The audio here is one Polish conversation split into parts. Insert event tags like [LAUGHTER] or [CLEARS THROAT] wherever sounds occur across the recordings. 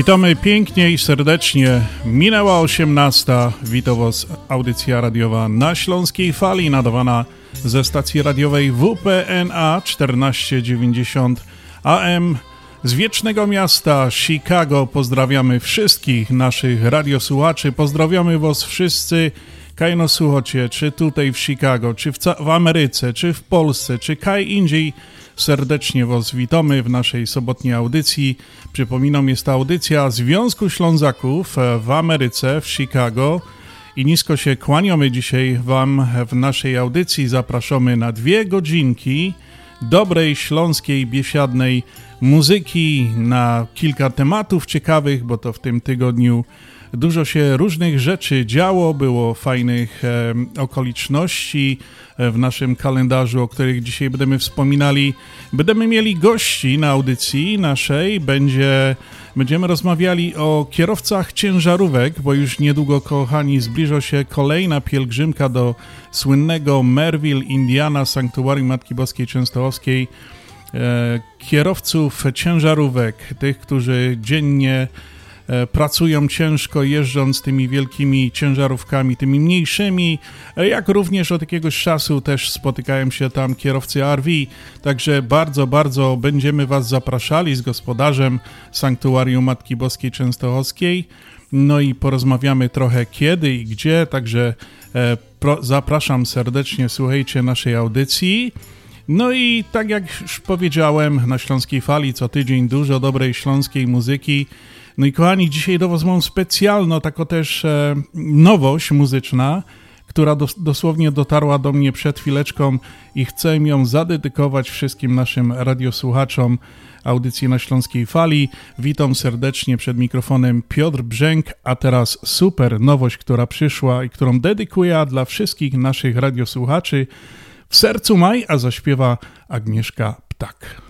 Witamy pięknie i serdecznie. Minęła 18. Witam Was audycja radiowa na Śląskiej Fali nadawana ze stacji radiowej WPNA 1490 AM z wiecznego miasta Chicago. Pozdrawiamy wszystkich naszych radiosłuchaczy. Pozdrawiamy Was wszyscy kajno słuchacie, czy tutaj w Chicago, czy w, w Ameryce, czy w Polsce, czy kaj indziej. Serdecznie Was witamy w naszej sobotniej audycji. Przypominam, jest to audycja Związku Ślązaków w Ameryce, w Chicago i nisko się kłaniamy dzisiaj Wam w naszej audycji. Zapraszamy na dwie godzinki dobrej śląskiej, biesiadnej muzyki, na kilka tematów ciekawych, bo to w tym tygodniu dużo się różnych rzeczy działo, było fajnych e, okoliczności w naszym kalendarzu, o których dzisiaj będziemy wspominali. Będziemy mieli gości na audycji naszej, będzie Będziemy rozmawiali o kierowcach ciężarówek, bo już niedługo, kochani, zbliża się kolejna pielgrzymka do słynnego Merville, Indiana, Sanktuarium Matki Boskiej Częstochowskiej. E, kierowców ciężarówek, tych, którzy dziennie pracują ciężko jeżdżąc tymi wielkimi ciężarówkami, tymi mniejszymi, e, jak również od jakiegoś czasu też spotykają się tam kierowcy RV, także bardzo, bardzo będziemy Was zapraszali z gospodarzem Sanktuarium Matki Boskiej Częstochowskiej, no i porozmawiamy trochę kiedy i gdzie, także e, zapraszam serdecznie, słuchajcie naszej audycji. No i tak jak już powiedziałem, na Śląskiej Fali co tydzień dużo dobrej śląskiej muzyki. No i kochani, dzisiaj do Was mam specjalną, taką też e, nowość muzyczna, która dos dosłownie dotarła do mnie przed chwileczką i chcę ją zadedykować wszystkim naszym radiosłuchaczom audycji na Śląskiej Fali. Witam serdecznie przed mikrofonem Piotr Brzęk, a teraz super nowość, która przyszła i którą dedykuję dla wszystkich naszych radiosłuchaczy. W sercu maj, a zaśpiewa Agnieszka Ptak.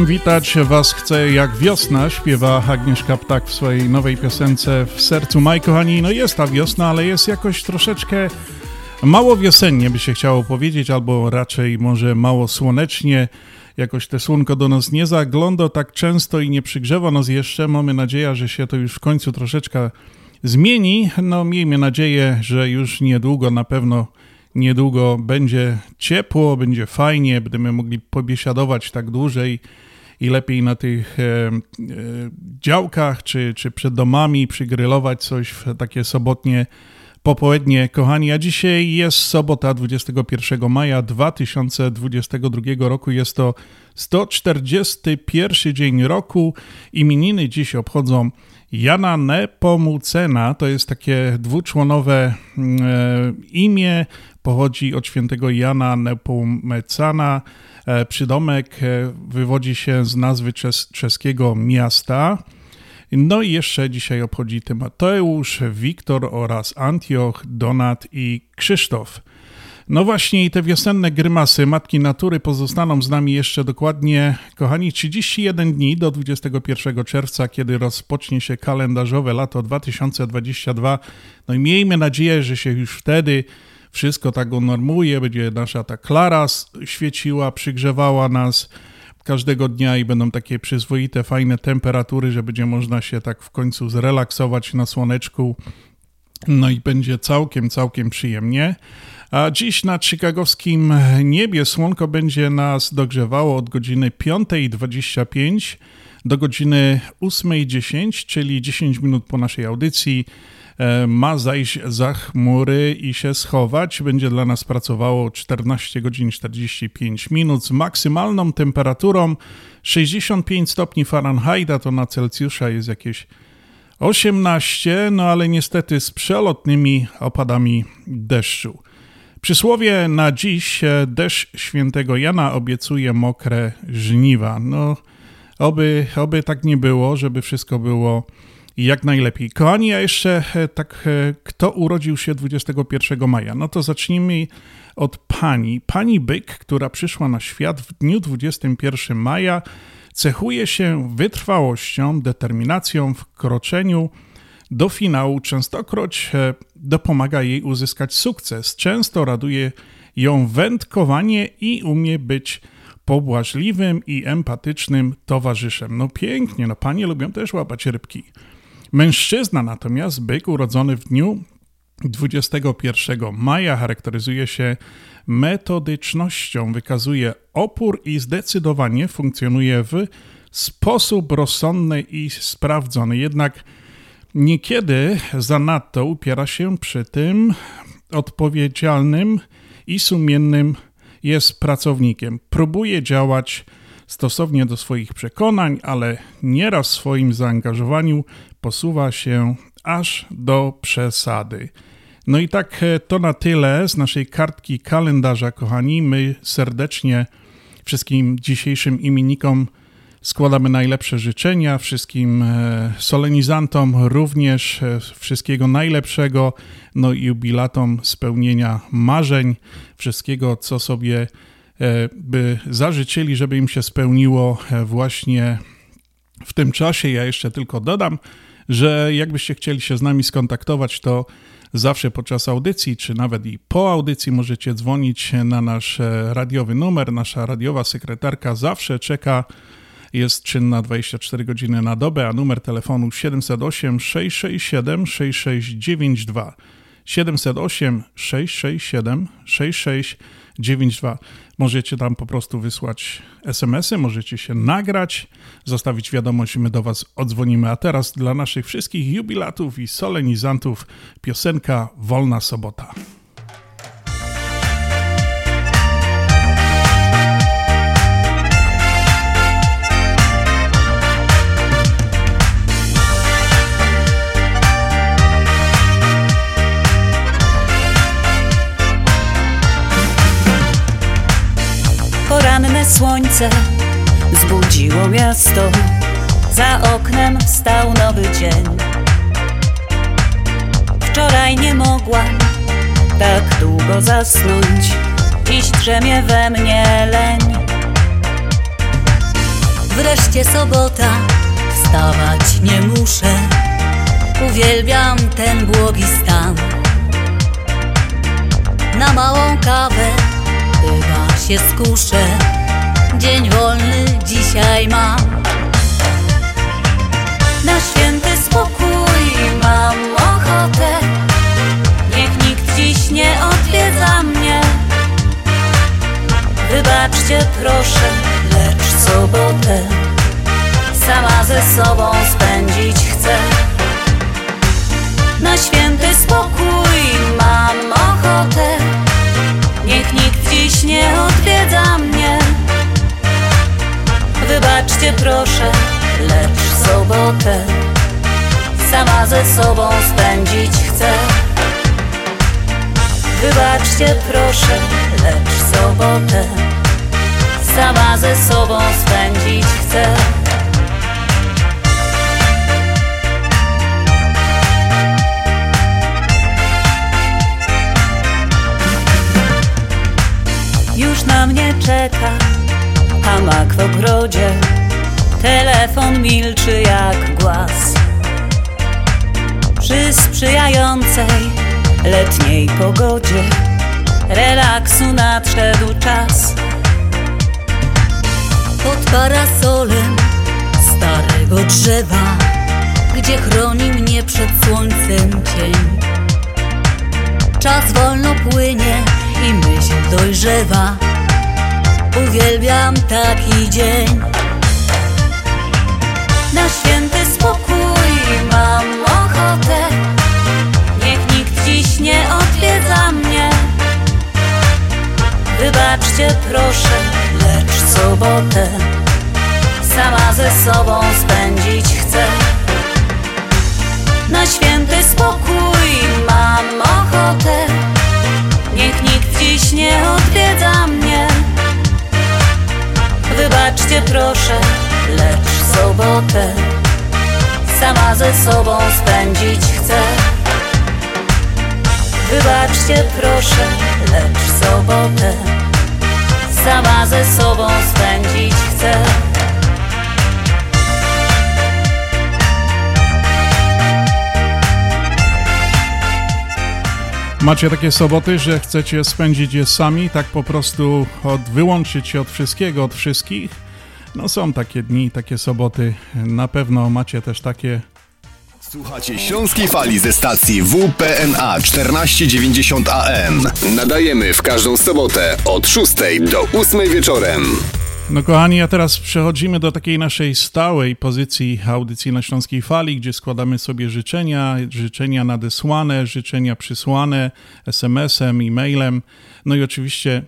ciepłem witać Was chcę jak wiosna, śpiewa Agnieszka Ptak w swojej nowej piosence W sercu maj, kochani. No jest ta wiosna, ale jest jakoś troszeczkę mało wiosennie, by się chciało powiedzieć, albo raczej może mało słonecznie. Jakoś te słonko do nas nie zagląda tak często i nie przygrzewa nas jeszcze. Mamy nadzieję, że się to już w końcu troszeczkę zmieni. No miejmy nadzieję, że już niedługo na pewno niedługo będzie ciepło, będzie fajnie, będziemy mogli pobiesiadować tak dłużej i lepiej na tych e, e, działkach czy, czy przed domami przygrylować coś w takie sobotnie popołudnie. Kochani, a dzisiaj jest sobota 21 maja 2022 roku. Jest to 141 dzień roku. Imieniny dziś obchodzą Jana Nepomucena. To jest takie dwuczłonowe mm, e, imię pochodzi od świętego Jana Nepomecana. E, przydomek e, wywodzi się z nazwy czes czeskiego miasta. No i jeszcze dzisiaj obchodzi Tymateusz, Wiktor oraz Antioch, Donat i Krzysztof. No właśnie i te wiosenne grymasy Matki Natury pozostaną z nami jeszcze dokładnie, kochani, 31 dni do 21 czerwca, kiedy rozpocznie się kalendarzowe lato 2022. No i miejmy nadzieję, że się już wtedy wszystko tak unormuje, będzie nasza ta klara świeciła, przygrzewała nas każdego dnia i będą takie przyzwoite, fajne temperatury, że będzie można się tak w końcu zrelaksować na słoneczku. No i będzie całkiem, całkiem przyjemnie. A dziś na chicagowskim niebie słonko będzie nas dogrzewało od godziny 5.25 do godziny 8.10, czyli 10 minut po naszej audycji. E, ma zajść za chmury i się schować. Będzie dla nas pracowało 14 godzin 45 minut z maksymalną temperaturą 65 stopni Fahrenheita, to na Celsjusza jest jakieś 18, no ale niestety z przelotnymi opadami deszczu. Przysłowie na dziś deszcz świętego Jana obiecuje mokre żniwa. No, oby, oby tak nie było, żeby wszystko było jak najlepiej. Kochani, a jeszcze e, tak, e, kto urodził się 21 maja? No to zacznijmy od pani. Pani Byk, która przyszła na świat w dniu 21 maja, cechuje się wytrwałością, determinacją w kroczeniu do finału. Częstokroć e, dopomaga jej uzyskać sukces. Często raduje ją wędkowanie i umie być pobłażliwym i empatycznym towarzyszem. No pięknie, no panie lubią też łapać rybki. Mężczyzna natomiast, byk urodzony w dniu 21 maja, charakteryzuje się metodycznością, wykazuje opór i zdecydowanie funkcjonuje w sposób rozsądny i sprawdzony. Jednak niekiedy zanadto upiera się przy tym odpowiedzialnym i sumiennym jest pracownikiem. Próbuje działać stosownie do swoich przekonań, ale nieraz w swoim zaangażowaniu posuwa się aż do przesady. No i tak e, to na tyle z naszej kartki kalendarza, kochani. My serdecznie wszystkim dzisiejszym imiennikom składamy najlepsze życzenia, wszystkim e, solenizantom również e, wszystkiego najlepszego, no i jubilatom spełnienia marzeń, wszystkiego, co sobie by zażyczyli, żeby im się spełniło właśnie w tym czasie. Ja jeszcze tylko dodam, że jakbyście chcieli się z nami skontaktować, to zawsze podczas audycji, czy nawet i po audycji możecie dzwonić na nasz e, radiowy numer. Nasza radiowa sekretarka zawsze czeka, jest czynna 24 godziny na dobę, a numer telefonu 708 667 6692. 708 667 6692. Możecie tam po prostu wysłać SMS-y, możecie się nagrać, zostawić wiadomość, my do Was odzwonimy. A teraz dla naszych wszystkich jubilatów i solenizantów piosenka Wolna Sobota. Słońce zbudziło miasto Za oknem wstał nowy dzień Wczoraj nie mogłam tak długo zasnąć Dziś drzemie we mnie leń Wreszcie sobota, wstawać nie muszę. Uwielbiam ten błogi stan. Na małą kawę chyba się skuszę. Dzień wolny dzisiaj mam. Na święty spokój mam ochotę. Niech nikt dziś nie odwiedza mnie. Wybaczcie proszę, lecz sobotę sama ze sobą spędzić chcę. Na święty spokój mam ochotę. Niech nikt dziś nie odwiedza mnie. Wybaczcie proszę, lecz sobotę sama ze sobą spędzić chcę. Wybaczcie proszę, lecz sobotę sama ze sobą spędzić chcę. Już na mnie czeka hamak w ogrodzie, telefon milczy jak głaz. Przy sprzyjającej letniej pogodzie relaksu nadszedł czas. Pod parasolem starego drzewa, gdzie chroni mnie przed słońcem cień. Czas wolno płynie i myśl dojrzewa. Uwielbiam taki dzień. Na święty spokój mam ochotę. Niech nikt dziś nie odwiedza mnie. Wybaczcie proszę, lecz sobotę sama ze sobą spędzić chcę. Na święty spokój mam ochotę. Niech nikt dziś nie odwiedza mnie. Wybaczcie proszę, lecz sobotę sama ze sobą spędzić chcę. Wybaczcie proszę, lecz sobotę sama ze sobą spędzić chcę. Macie takie soboty, że chcecie spędzić je sami, tak po prostu od, wyłączyć się od wszystkiego, od wszystkich? No są takie dni, takie soboty. Na pewno macie też takie Słuchacie Śląskiej Fali ze stacji WPNA 1490 AM. Nadajemy w każdą sobotę od 6 do 8 wieczorem. No kochani, a teraz przechodzimy do takiej naszej stałej pozycji audycji na Śląskiej Fali, gdzie składamy sobie życzenia, życzenia nadesłane, życzenia przysłane SMS-em, e-mailem. No i oczywiście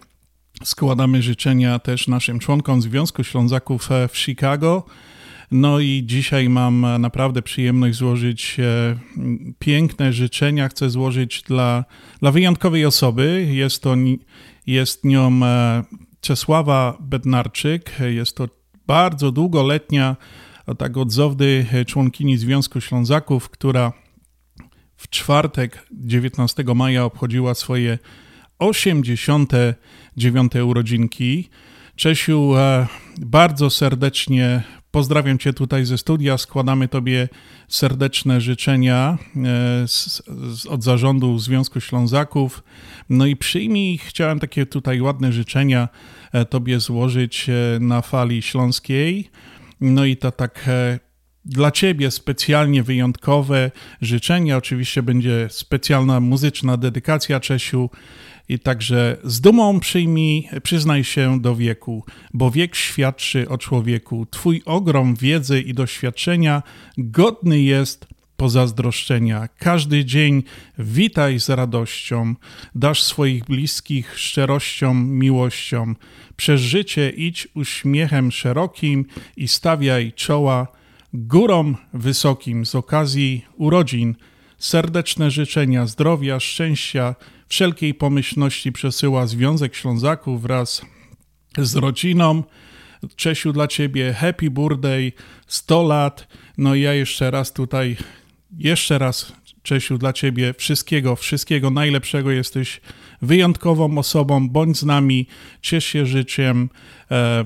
składamy życzenia też naszym członkom Związku Ślązaków w Chicago. No i dzisiaj mam naprawdę przyjemność złożyć e, piękne życzenia. Chcę złożyć dla, dla wyjątkowej osoby. Jest, to, jest nią e, Czesława Bednarczyk. Jest to bardzo długoletnia, tak odzowdy członkini Związku Ślązaków, która w czwartek 19 maja obchodziła swoje 89 urodzinki. Czesiu, e, bardzo serdecznie pozdrawiam Cię tutaj ze studia. Składamy Tobie serdeczne życzenia e, z, z, od zarządu Związku Ślązaków. No i przyjmij, chciałem takie tutaj ładne życzenia e, Tobie złożyć na fali śląskiej. No i to tak dla Ciebie specjalnie wyjątkowe życzenia. Oczywiście będzie specjalna muzyczna dedykacja Czesiu. I także z dumą przyjmij, przyznaj się do wieku, bo wiek świadczy o człowieku. Twój ogrom wiedzy i doświadczenia godny jest pozazdroszczenia. Każdy dzień witaj z radością, dasz swoich bliskich szczerością, miłością. Przez życie idź uśmiechem szerokim i stawiaj czoła górom wysokim z okazji urodzin. Serdeczne życzenia zdrowia, szczęścia, wszelkiej pomyślności przesyła Związek Ślązaków wraz z rodziną. Czesiu dla Ciebie, happy birthday, 100 lat. No i ja jeszcze raz tutaj, jeszcze raz Czesiu, dla Ciebie wszystkiego, wszystkiego najlepszego. Jesteś wyjątkową osobą. Bądź z nami, ciesz się życiem. E,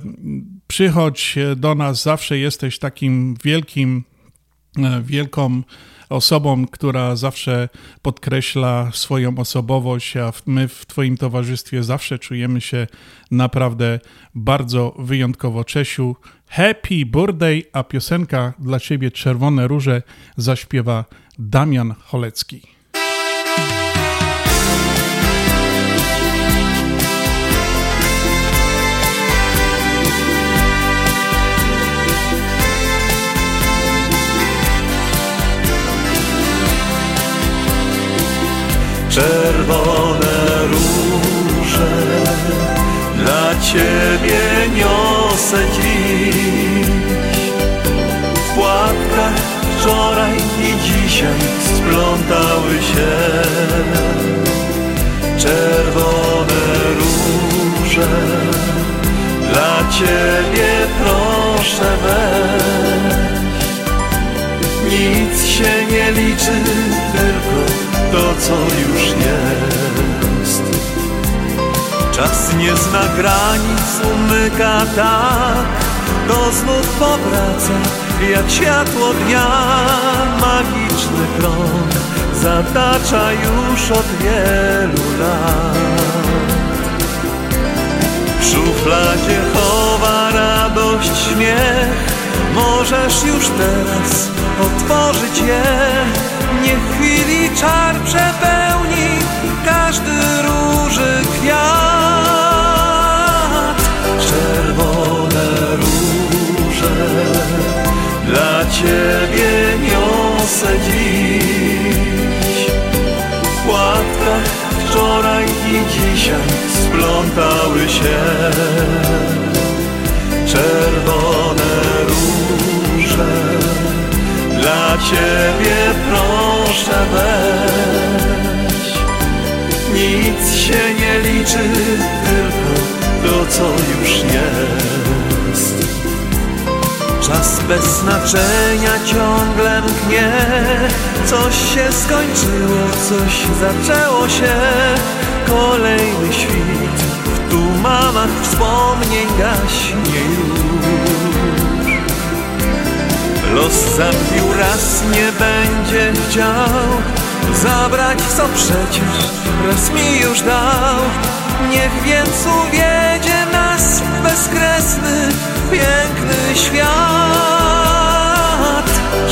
przychodź do nas, zawsze jesteś takim wielkim, e, wielką osobą, która zawsze podkreśla swoją osobowość, a my w Twoim towarzystwie zawsze czujemy się naprawdę bardzo wyjątkowo. Czesiu, happy birthday, a piosenka dla Ciebie Czerwone Róże zaśpiewa Damian Cholecki. Czerwone róże dla Ciebie niosę dziś. W płatkach wczoraj i dzisiaj splątały się czerwone róże. Dla Ciebie proszę weź. Nic się nie liczy, tylko to, co już jest. Czas nie zna granic, umyka tak, to znów powraca, jak światło dnia. Magiczny krąg zatacza już od wielu lat. W szufladzie chowa radość, śmiech, możesz już teraz otworzyć je Niech chwili czar przepełni każdy róży kwiat. Czerwone róże dla Ciebie niosę dziś. W płatkach wczoraj i dzisiaj splątały się. Czerwone róże dla Ciebie proszę weź Nic się nie liczy, tylko to co już jest. Czas bez znaczenia ciągle mknie. Coś się skończyło, coś zaczęło się. Kolejny świt w tumanach wspomnień gaśnie już Los zabił raz nie będzie chciał Zabrać co przecież raz mi już dał. Niech więc uwiedzie nas bezkresny, piękny świat.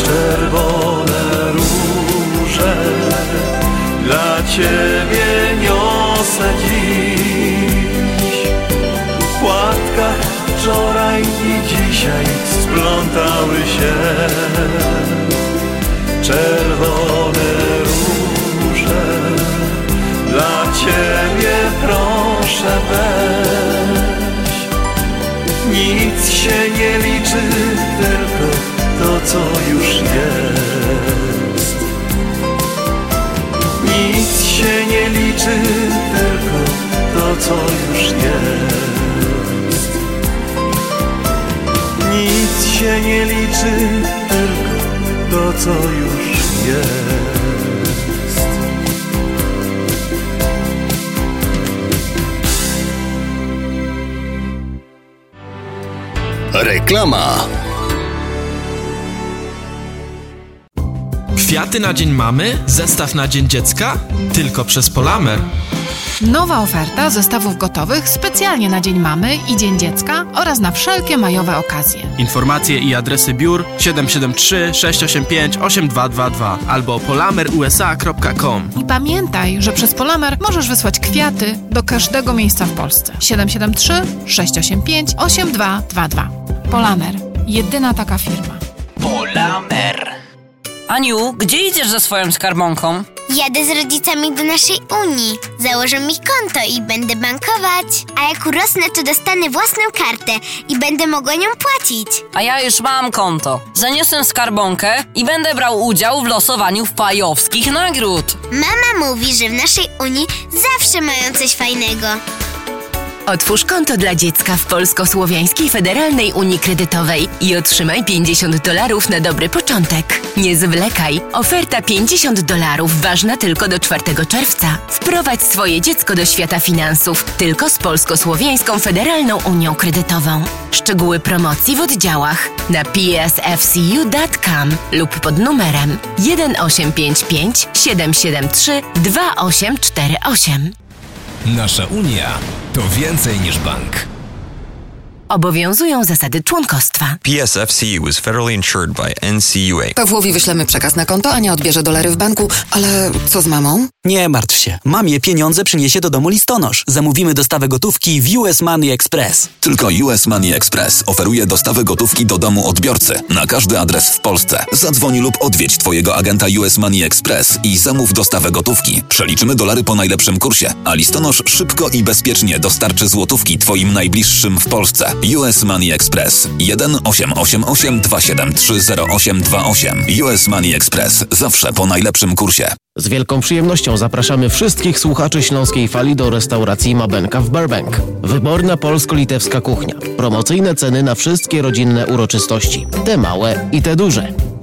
Czerwone róże dla Ciebie niosę dziś. W płatkach wczoraj i dzisiaj splątały się czerwone róże. Dla Ciebie proszę weź. Nic się nie liczy, tylko to, co już jest. Nic się nie liczy, tylko to, co już jest. Się nie liczy, tylko to, co już jest. Reklama. Kwiaty na Dzień Mamy? Zestaw na Dzień Dziecka? Tylko przez Polamer. Nowa oferta zestawów gotowych specjalnie na Dzień Mamy i Dzień Dziecka oraz na wszelkie majowe okazje. Informacje i adresy biur 773 685 8222 albo polamerusa.com. I pamiętaj, że przez Polamer możesz wysłać kwiaty do każdego miejsca w Polsce. 773 685 8222. Polamer. Jedyna taka firma. Aniu, gdzie idziesz ze swoją skarbonką? Jadę z rodzicami do naszej Unii. Założę mi konto i będę bankować. A jak urosnę, to dostanę własną kartę i będę mogła nią płacić. A ja już mam konto. Zaniosę skarbonkę i będę brał udział w losowaniu wpajowskich nagród. Mama mówi, że w naszej Unii zawsze mają coś fajnego. Otwórz konto dla dziecka w Polsko-Słowiańskiej Federalnej Unii Kredytowej i otrzymaj 50 dolarów na dobry początek. Nie zwlekaj. Oferta 50 dolarów ważna tylko do 4 czerwca. Wprowadź swoje dziecko do świata finansów tylko z Polsko-Słowiańską Federalną Unią Kredytową. Szczegóły promocji w oddziałach na psfcu.com lub pod numerem 1855 773 2848. Nasza Unia to więcej niż bank. Obowiązują zasady członkostwa. PSFCU is federally insured by NCUA. Pawłowi wyślemy przekaz na konto, Ania odbierze dolary w banku, ale co z mamą? Nie martw się. Mamie pieniądze przyniesie do domu listonosz. Zamówimy dostawę gotówki w US Money Express. Tylko US Money Express oferuje dostawę gotówki do domu odbiorcy na każdy adres w Polsce. Zadzwoń lub odwiedź Twojego agenta US Money Express i zamów dostawę gotówki. Przeliczymy dolary po najlepszym kursie, a listonosz szybko i bezpiecznie dostarczy złotówki Twoim najbliższym w Polsce. US Money Express 1 888 273 0828. US Money Express zawsze po najlepszym kursie. Z wielką przyjemnością zapraszamy wszystkich słuchaczy Śląskiej Fali do restauracji Mabenka w Burbank. Wyborna polsko-litewska kuchnia. Promocyjne ceny na wszystkie rodzinne uroczystości. Te małe i te duże.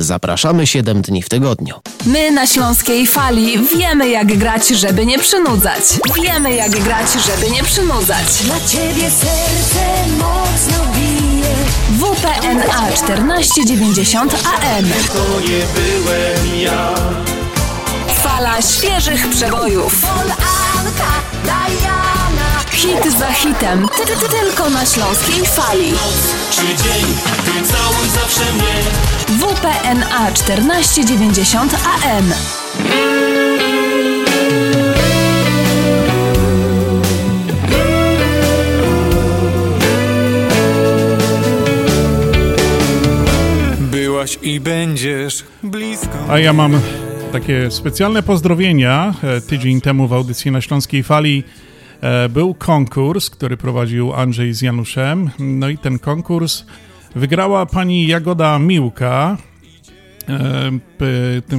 Zapraszamy 7 dni w tygodniu. My na Śląskiej Fali wiemy jak grać, żeby nie przynudzać. Wiemy jak grać, żeby nie przynudzać. Dla ciebie serce mocno bije. WPNA 1490 AM. To nie byłem ja. Fala świeżych przebojów. Hit za hitem. Ty, ty, ty, tylko na Śląskiej Fali. Czy dzień, ty całuj zawsze mnie. WPNA 1490 AM. Byłaś i będziesz blisko. A ja mam takie specjalne pozdrowienia. E, Tydzień temu w audycji na Śląskiej Fali był konkurs, który prowadził Andrzej z Januszem. No i ten konkurs wygrała pani Jagoda Miłka. E,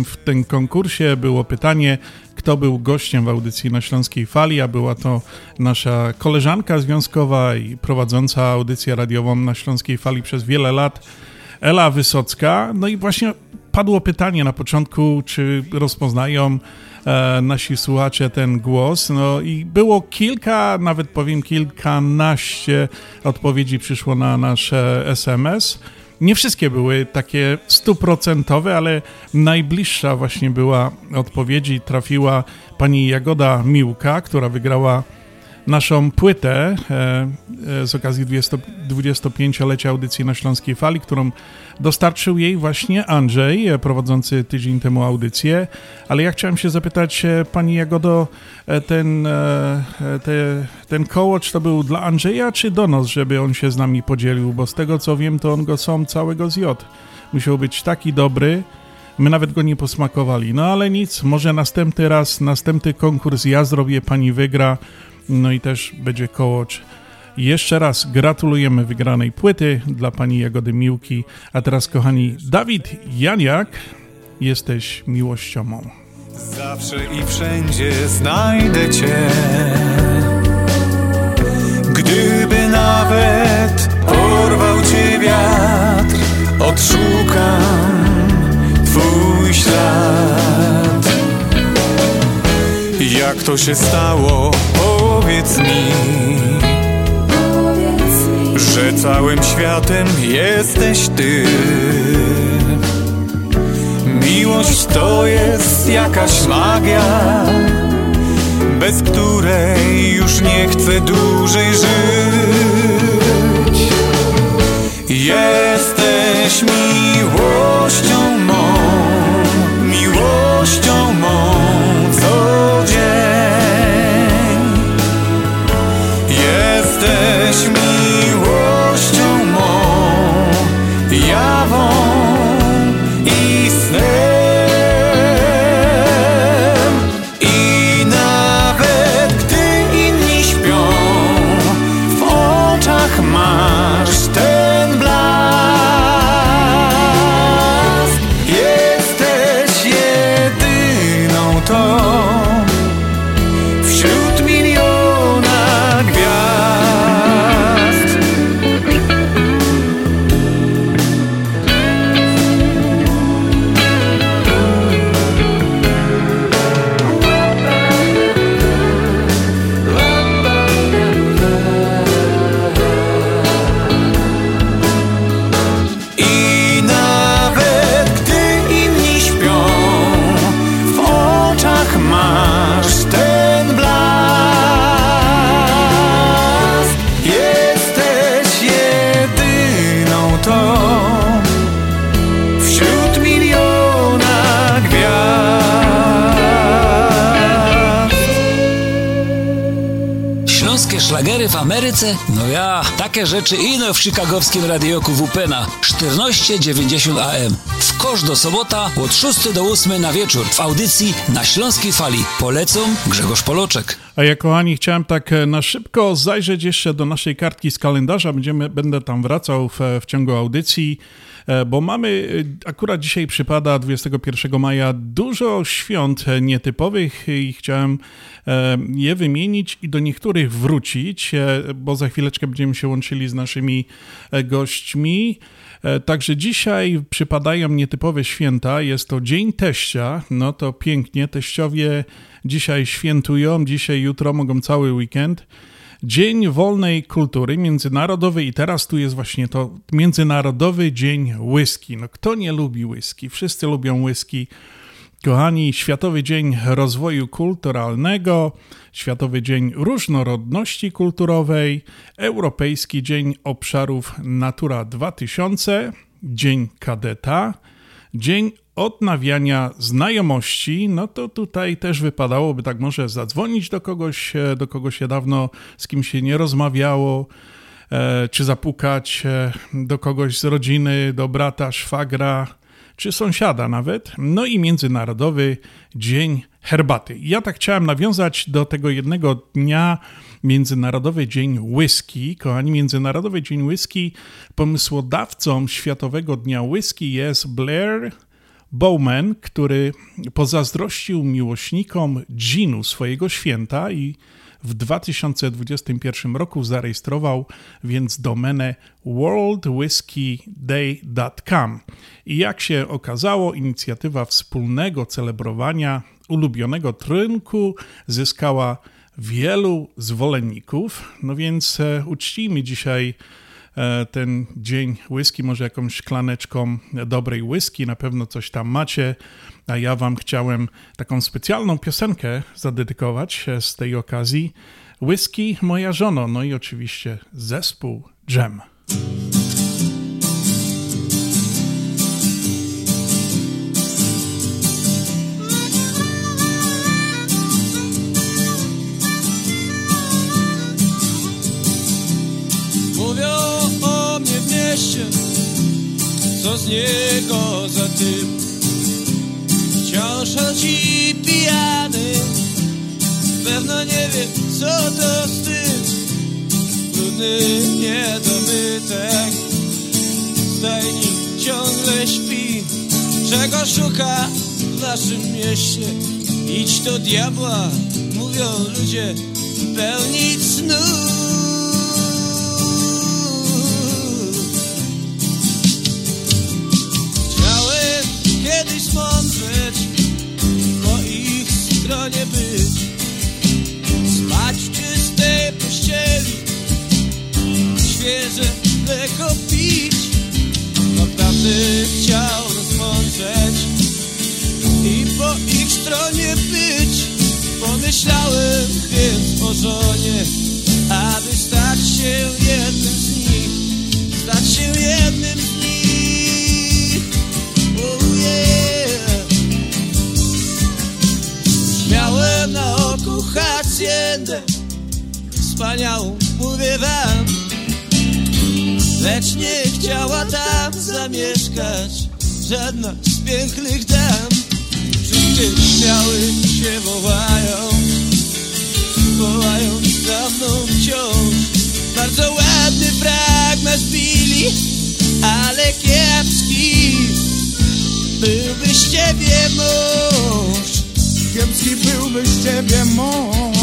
W tym konkursie było pytanie, kto był gościem w audycji na Śląskiej Fali, a była to nasza koleżanka związkowa i prowadząca audycję radiową na Śląskiej Fali przez wiele lat, Ela Wysocka. No i właśnie padło pytanie na początku, czy rozpoznają e, nasi słuchacze ten głos. No i było kilka, nawet powiem kilkanaście odpowiedzi przyszło na nasz e, SMS. Nie wszystkie były takie stuprocentowe, ale najbliższa właśnie była odpowiedzi. Trafiła pani Jagoda Miłka, która wygrała naszą płytę e, e, z okazji 20, 25-lecia audycji na Śląskiej Fali, którą dostarczył jej właśnie Andrzej, e, prowadzący tydzień temu audycję. Ale ja chciałem się zapytać e, pani Jagodo, e, ten, te, ten kołocz to był dla Andrzeja czy do nas, żeby on się z nami podzielił? Bo z tego co wiem, to on go sam całego zjadł. Musiał być taki dobry, My nawet go nie posmakowali. No ale nic, może następny raz, następny konkurs ja zrobię, pani wygra. No i też będzie kołocz. Jeszcze raz gratulujemy wygranej płyty dla pani Jagody Miłki. A teraz, kochani, Dawid Janiak, jesteś miłością. Zawsze i wszędzie znajdę cię. Gdyby nawet porwał cię wiatr, odszukam twój ślad. Jak to się stało, powiedz mi, że całym światem jesteś ty. Miłość to jest jakaś magia, bez której już nie chcę dłużej żyć. Jesteś miłością mą, miłością mą co dzień. Jesteś takie rzeczy ino w chicagowskim radioku WP na 1490 AM. Do sobota od 6 do 8 na wieczór w audycji na Śląskiej Fali. Polecą Grzegorz Poloczek. A ja kochani, chciałem tak e, na szybko zajrzeć jeszcze do naszej kartki z kalendarza. Będziemy, będę tam wracał w, w ciągu audycji. E, bo mamy, e, akurat dzisiaj przypada 21 maja dużo świąt nietypowych i chciałem je wymienić i do niektórych wrócić, bo za chwileczkę będziemy się łączyli z naszymi gośćmi. Także dzisiaj przypadają nietypowe święta. Jest to Dzień Teścia. No to pięknie. Teściowie dzisiaj świętują. Dzisiaj, jutro mogą cały weekend. Dzień Wolnej Kultury Międzynarodowy i teraz tu jest właśnie to Międzynarodowy Dzień Whisky. No kto nie lubi whisky? Wszyscy lubią whisky. Kochani, Światowy Dzień Rozwoju Kulturalnego, Światowy Dzień Różnorodności Kulturowej, Europejski Dzień Obszarów Natura 2000, Dzień Kadeta, Dzień odnawiania znajomości, no to tutaj też wypadałoby tak może zadzwonić do kogoś, e, do kogoś się dawno z kim się nie rozmawiało, e, czy zapukać e, do kogoś z rodziny, do brata, szwagra, czy sąsiada nawet. No i Międzynarodowy Dzień Herbaty. Ja tak chciałem nawiązać do tego jednego dnia, Międzynarodowy Dzień Whisky. Kochani, Międzynarodowy Dzień Whisky, pomysłodawcą Światowego Dnia Whisky jest Blair Bowman, który pozazdrościł miłośnikom ginu swojego święta i w 2021 roku zarejestrował więc domenę worldwhiskeyday.com. I jak się okazało, inicjatywa wspólnego celebrowania ulubionego trynku zyskała wielu zwolenników. No więc e, uczcijmy dzisiaj E, ten dzień whisky, może jakąś szklaneczką dobrej whisky, na pewno coś tam macie, a ja wam chciałem taką specjalną piosenkę zadedykować e, z tej okazji. Whisky moja żono, no i oczywiście zespół Jam. Mieście, co z niego za tym? Wciąż chodzi pijany, pewno nie wie, co to wstyd. Brudny niedobytek, stajni ciągle śpi. Czego szuka w naszym mieście? Idź do diabła, mówią ludzie, pełnić snu. Żonie, aby stać się jednym z nich, stać się jednym z Miałem na oku haciendę Wspaniałą, mówię wam. Lecz nie chciała tam zamieszkać Żadna z pięknych Kiepski byłby z ciebie mąż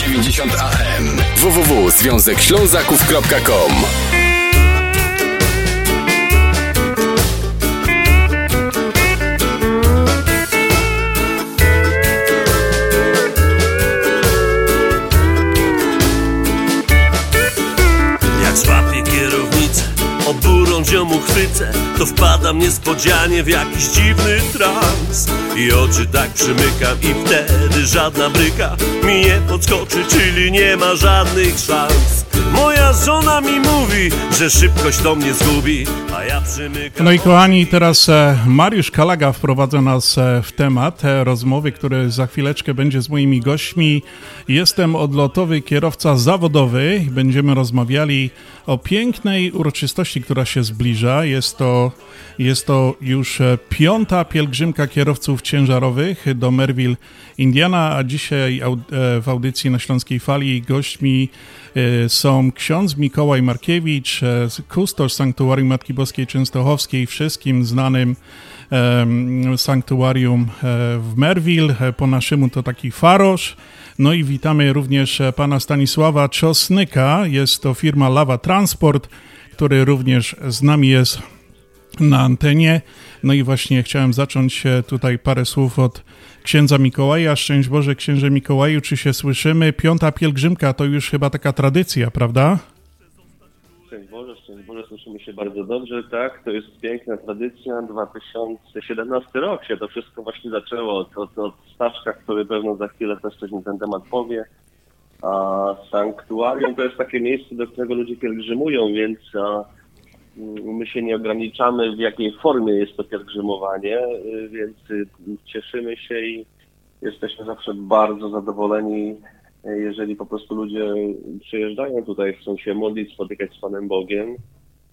1490 AM www.związekślązaków.com Jak złapię kierownicę, oburą ziomu chwycę To wpadam niespodzianie w jakiś dziwny trans I oczy tak przymykam i wtedy żadna bryka Mi nie podskoczy, czyli nie ma żadnych szans Moja żona mi mówi, że szybkość to mnie zgubi A ja przymykam No i kochani, teraz e, Mariusz Kalaga wprowadza nas e, w temat e, rozmowy, który za chwileczkę będzie z moimi gośćmi. Jestem odlotowy kierowca zawodowy. Będziemy rozmawiali o pięknej uroczystości, która się zbliża. Jest to, jest to już e, piąta pielgrzymka kierowców ciężarowych do Merville, Indiana, a dzisiaj e, w audycji na Śląskiej Fali gośćmi e, są ksiądz Mikołaj Markiewicz, kustosz Sanktuarium Matki Boskiej Częstochowskiej, wszystkim znanym sanktuarium e, w Merville, e, po naszemu to taki farosz. No i witamy również e, pana Stanisława Czosnyka, jest to firma Lawa Transport, który również z nami jest na antenie. No i właśnie chciałem zacząć tutaj parę słów od księdza Mikołaja. Szczęść Boże, księże Mikołaju, czy się słyszymy? Piąta pielgrzymka to już chyba taka tradycja, prawda? Szczęść Boże, szczęść Boże, słyszymy się bardzo dobrze, tak, to jest piękna tradycja, 2017 rok się to wszystko właśnie zaczęło od, od, od Staszka, który pewno za chwilę też coś mi ten temat powie, a sanktuarium to jest takie miejsce, do którego ludzie pielgrzymują, więc a, mm, my się nie ograniczamy w jakiej formie jest to pielgrzymowanie, y, więc y, cieszymy się i jesteśmy zawsze bardzo zadowoleni, y, jeżeli po prostu ludzie przyjeżdżają tutaj, chcą się modlić, spotykać z Panem Bogiem.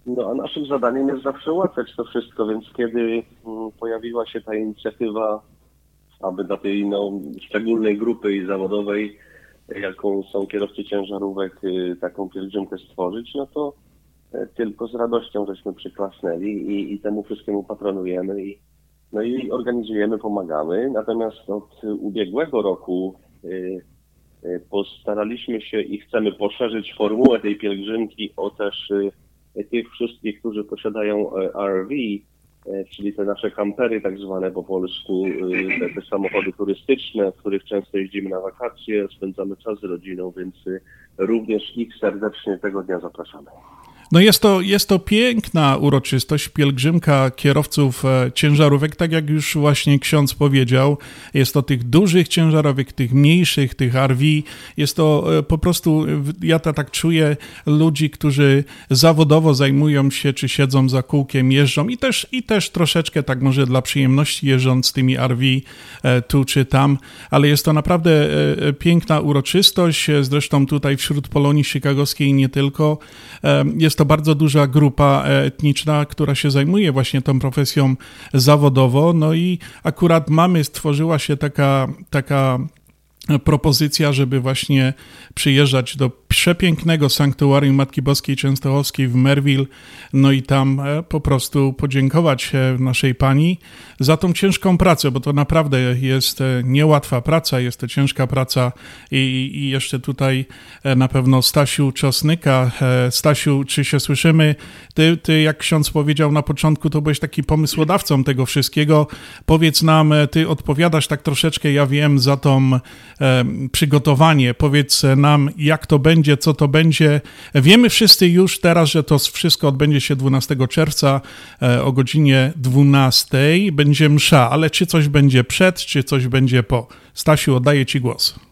No a naszym zadaniem jest zawsze ułatwiać to wszystko, więc kiedy mm, pojawiła się ta inicjatywa, aby dla tej no, szczególnej grupy i zawodowej, jaką są kierowcy ciężarówek, y, taką pielgrzymkę stworzyć, no to e, tylko z radością żeśmy przyklasnęli i, i temu wszystkiemu patronujemy i, no i organizujemy, pomagamy. Natomiast od ubiegłego roku y, y, postaraliśmy się i chcemy poszerzyć formułę tej pielgrzymki o też tych wszystkich, którzy posiadają e, RV, e, czyli te nasze kampery, tak zwane po polsku, e, te, te samochody turystyczne, w których często jeździmy na wakacje, spędzamy czas z rodziną, więc również ich serdecznie tego dnia zapraszamy. No jest to, jest to piękna uroczystość, pielgrzymka kierowców e, ciężarówek, tak jak już właśnie ksiądz powiedział. Jest to tych dużych ciężarówek, tych mniejszych, tych RV. Jest to e, po prostu, ja to tak czuję, ludzi, którzy zawodowo zajmują się, czy siedzą za kółkiem, jeżdżą i też, i też troszeczkę tak może dla przyjemności jeżdżąc tymi RV e, tu czy tam, ale jest to naprawdę piękna uroczystość. Zresztą tutaj wśród Polonii Chicagowskiej nie tylko. Jest to bardzo duża grupa etniczna, która się zajmuje właśnie tą profesją zawodowo. No i akurat mamy, stworzyła się taka, taka propozycja, żeby właśnie przyjeżdżać do przepięknego sanktuarium Matki Boskiej Częstochowskiej w Merville, no i tam e, po prostu podziękować e, naszej Pani za tą ciężką pracę, bo to naprawdę jest e, niełatwa praca, jest to ciężka praca i, i jeszcze tutaj na pewno Stasiu Czosnyka. Stasiu, czy się słyszymy? Ty, ty, jak ksiądz powiedział na początku, to byłeś taki pomysłodawcą tego wszystkiego. Powiedz nam, ty odpowiadasz tak troszeczkę, ja wiem, za tą przygotowanie. Powiedz nam, jak to będzie, co to będzie. Wiemy wszyscy już teraz, że to wszystko odbędzie się 12 czerwca e, o godzinie 12. Będzie msza, ale czy coś będzie przed, czy coś będzie po? Stasiu, oddaję Ci głos.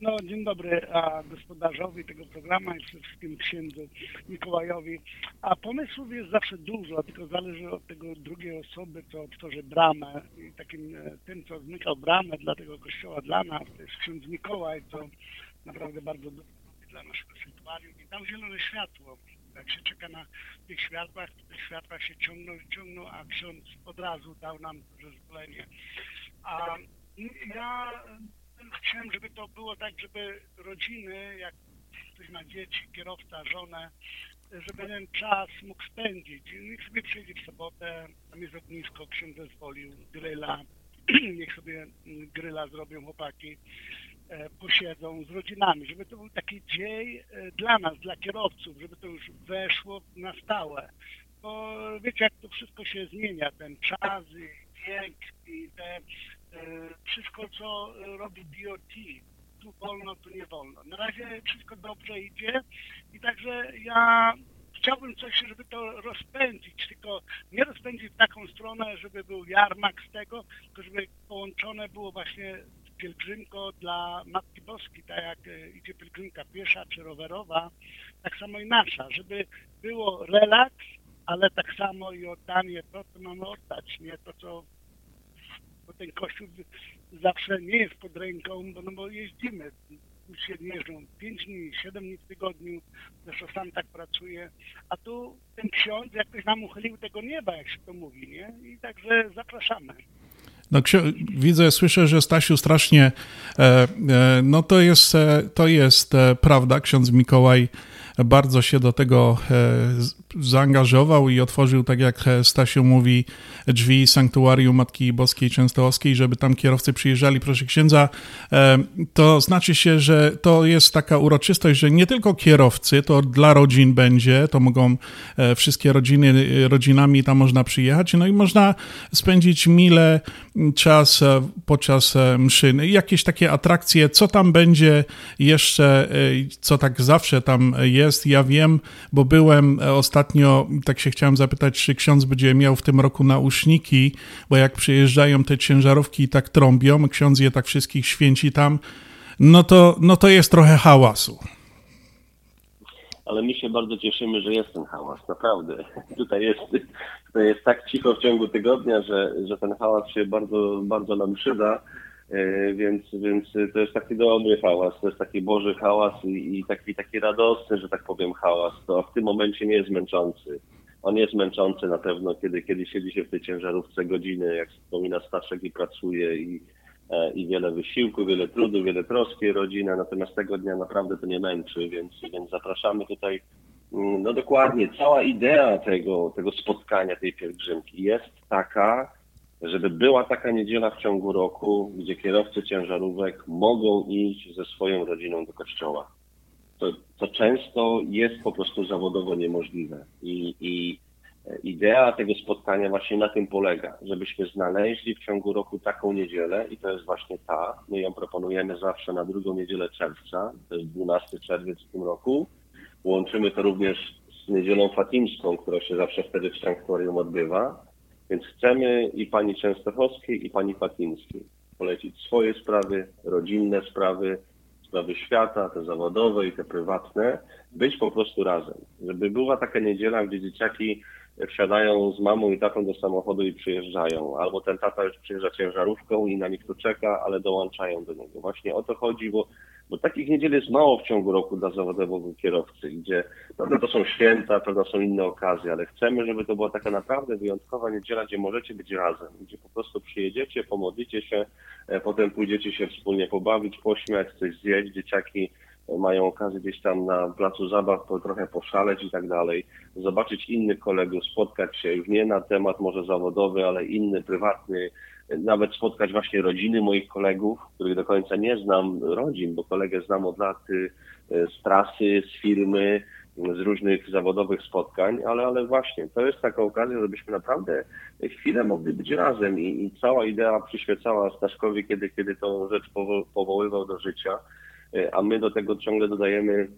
No, dzień dobry a gospodarzowi tego programu i przede wszystkim księdzu Mikołajowi. A pomysłów jest zawsze dużo, tylko zależy od tego drugiej osoby, co otworzy bramę. I takim e, tym, co zmykał bramę dla tego kościoła dla nas, to jest ksiądz Mikołaj, co naprawdę bardzo dużo dla naszego sanktuarium. I tam zielone światło. Jak się czeka na tych światłach, to te światła się ciągną i ciągną, a ksiądz od razu dał nam zezwolenie. A ja chciałem, żeby to było tak, żeby rodziny, jak ktoś ma dzieci, kierowca, żonę, żeby ten czas mógł spędzić. Niech sobie przyjdzie w sobotę, tam jest ognisko, ksiądz zezwolił, gryla, [CLEARS THROAT] niech sobie gryla zrobią chłopaki, e, posiedzą z rodzinami, żeby to był taki dzień e, dla nas, dla kierowców, żeby to już weszło na stałe. Bo wiecie, jak to wszystko się zmienia, ten czas i wiek i te wszystko, co robi DOT, tu wolno, tu nie wolno. Na razie wszystko dobrze idzie i także ja chciałbym coś, żeby to rozpędzić, tylko nie rozpędzić w taką stronę, żeby był jarmak z tego, tylko żeby połączone było właśnie pielgrzymko dla Matki Boskiej, tak jak e, idzie pielgrzymka piesza czy rowerowa, tak samo i nasza, żeby było relaks, ale tak samo i oddanie to, co mamy oddać, nie to, co bo ten kościół zawsze nie jest pod ręką, bo, no bo jeździmy. Się jeżdżą 5 dni, 7 dni w tygodniu, zresztą sam tak pracuje, a tu ten ksiądz jakoś nam uchylił tego nieba, jak się to mówi, nie? I także zapraszamy. No, widzę, słyszę, że Stasiu strasznie, e, e, no to jest, e, to jest e, prawda, ksiądz Mikołaj bardzo się do tego e, zaangażował i otworzył, tak jak Stasiu mówi, drzwi sanktuarium Matki Boskiej Częstochowskiej, żeby tam kierowcy przyjeżdżali. Proszę księdza, e, to znaczy się, że to jest taka uroczystość, że nie tylko kierowcy, to dla rodzin będzie, to mogą e, wszystkie rodziny, rodzinami tam można przyjechać, no i można spędzić mile czas podczas mszy. Jakieś takie atrakcje, co tam będzie jeszcze, co tak zawsze tam jest, jest. Ja wiem, bo byłem e, ostatnio, tak się chciałem zapytać, czy ksiądz będzie miał w tym roku nauszniki, bo jak przyjeżdżają te ciężarówki i tak trąbią, ksiądz je tak wszystkich święci tam, no to, no to jest trochę hałasu. Ale my się bardzo cieszymy, że jest ten hałas, naprawdę. [LAUGHS] Tutaj jest, tutaj jest tak cicho w ciągu tygodnia, że, że ten hałas się bardzo, bardzo nam przyda. E, więc, więc to jest taki dobry hałas, to jest taki Boży hałas i, i taki, taki radosny, że tak powiem, hałas. To w tym momencie nie jest męczący. On jest męczący na pewno, kiedy, kiedy siedzi się w tej ciężarówce godziny, jak wspomina Staszek i pracuje i, e, i wiele wysiłku, wiele trudu, wiele troski rodzina, natomiast tego dnia naprawdę to nie męczy, więc, więc zapraszamy tutaj. Mm, no dokładnie, cała idea tego, tego spotkania, tej pielgrzymki jest taka, żeby była taka niedziela w ciągu roku, gdzie kierowcy ciężarówek mogą iść ze swoją rodziną do kościoła. To, to często jest po prostu zawodowo niemożliwe. I, i Idea tego spotkania właśnie na tym polega, żebyśmy znaleźli w ciągu roku taką niedzielę i to jest właśnie ta. My ją proponujemy zawsze na drugą niedzielę czerwca, to jest 12 czerwiec w tym roku. Łączymy to również z niedzielą fatimską, która się zawsze wtedy w sanktuarium odbywa. Więc chcemy i pani Częstochowskiej, i pani Fatimskiej polecić swoje sprawy, rodzinne sprawy, sprawy świata, te zawodowe i te prywatne, być po prostu razem. Żeby była taka niedziela, gdzie dzieciaki wsiadają z mamą i tatą do samochodu i przyjeżdżają. Albo ten tata już przyjeżdża ciężarówką i na nich to czeka, ale dołączają do niego. Właśnie o to chodzi, bo, bo takich niedziel jest mało w ciągu roku dla zawodowego kierowcy, gdzie pewne to są święta, pewne są inne okazje, ale chcemy, żeby to była taka naprawdę wyjątkowa niedziela, gdzie możecie być razem, gdzie po prostu przyjedziecie, pomodlicie się, e, potem pójdziecie się wspólnie pobawić, pośmiać, coś zjeść, dzieciaki mają okazję gdzieś tam na placu zabaw trochę poszaleć i tak dalej, zobaczyć innych kolegów, spotkać się już nie na temat może zawodowy, ale inny, prywatny, nawet spotkać właśnie rodziny moich kolegów, których do końca nie znam rodzin, bo kolegę znam od lat y, z trasy, z firmy, z różnych zawodowych spotkań, ale, ale właśnie to jest taka okazja, żebyśmy naprawdę chwilę mogli być razem i, i cała idea przyświecała Staszkowi, kiedy, kiedy tą rzecz powo- powoływał do życia. E, a my do tego ciągle dodajemy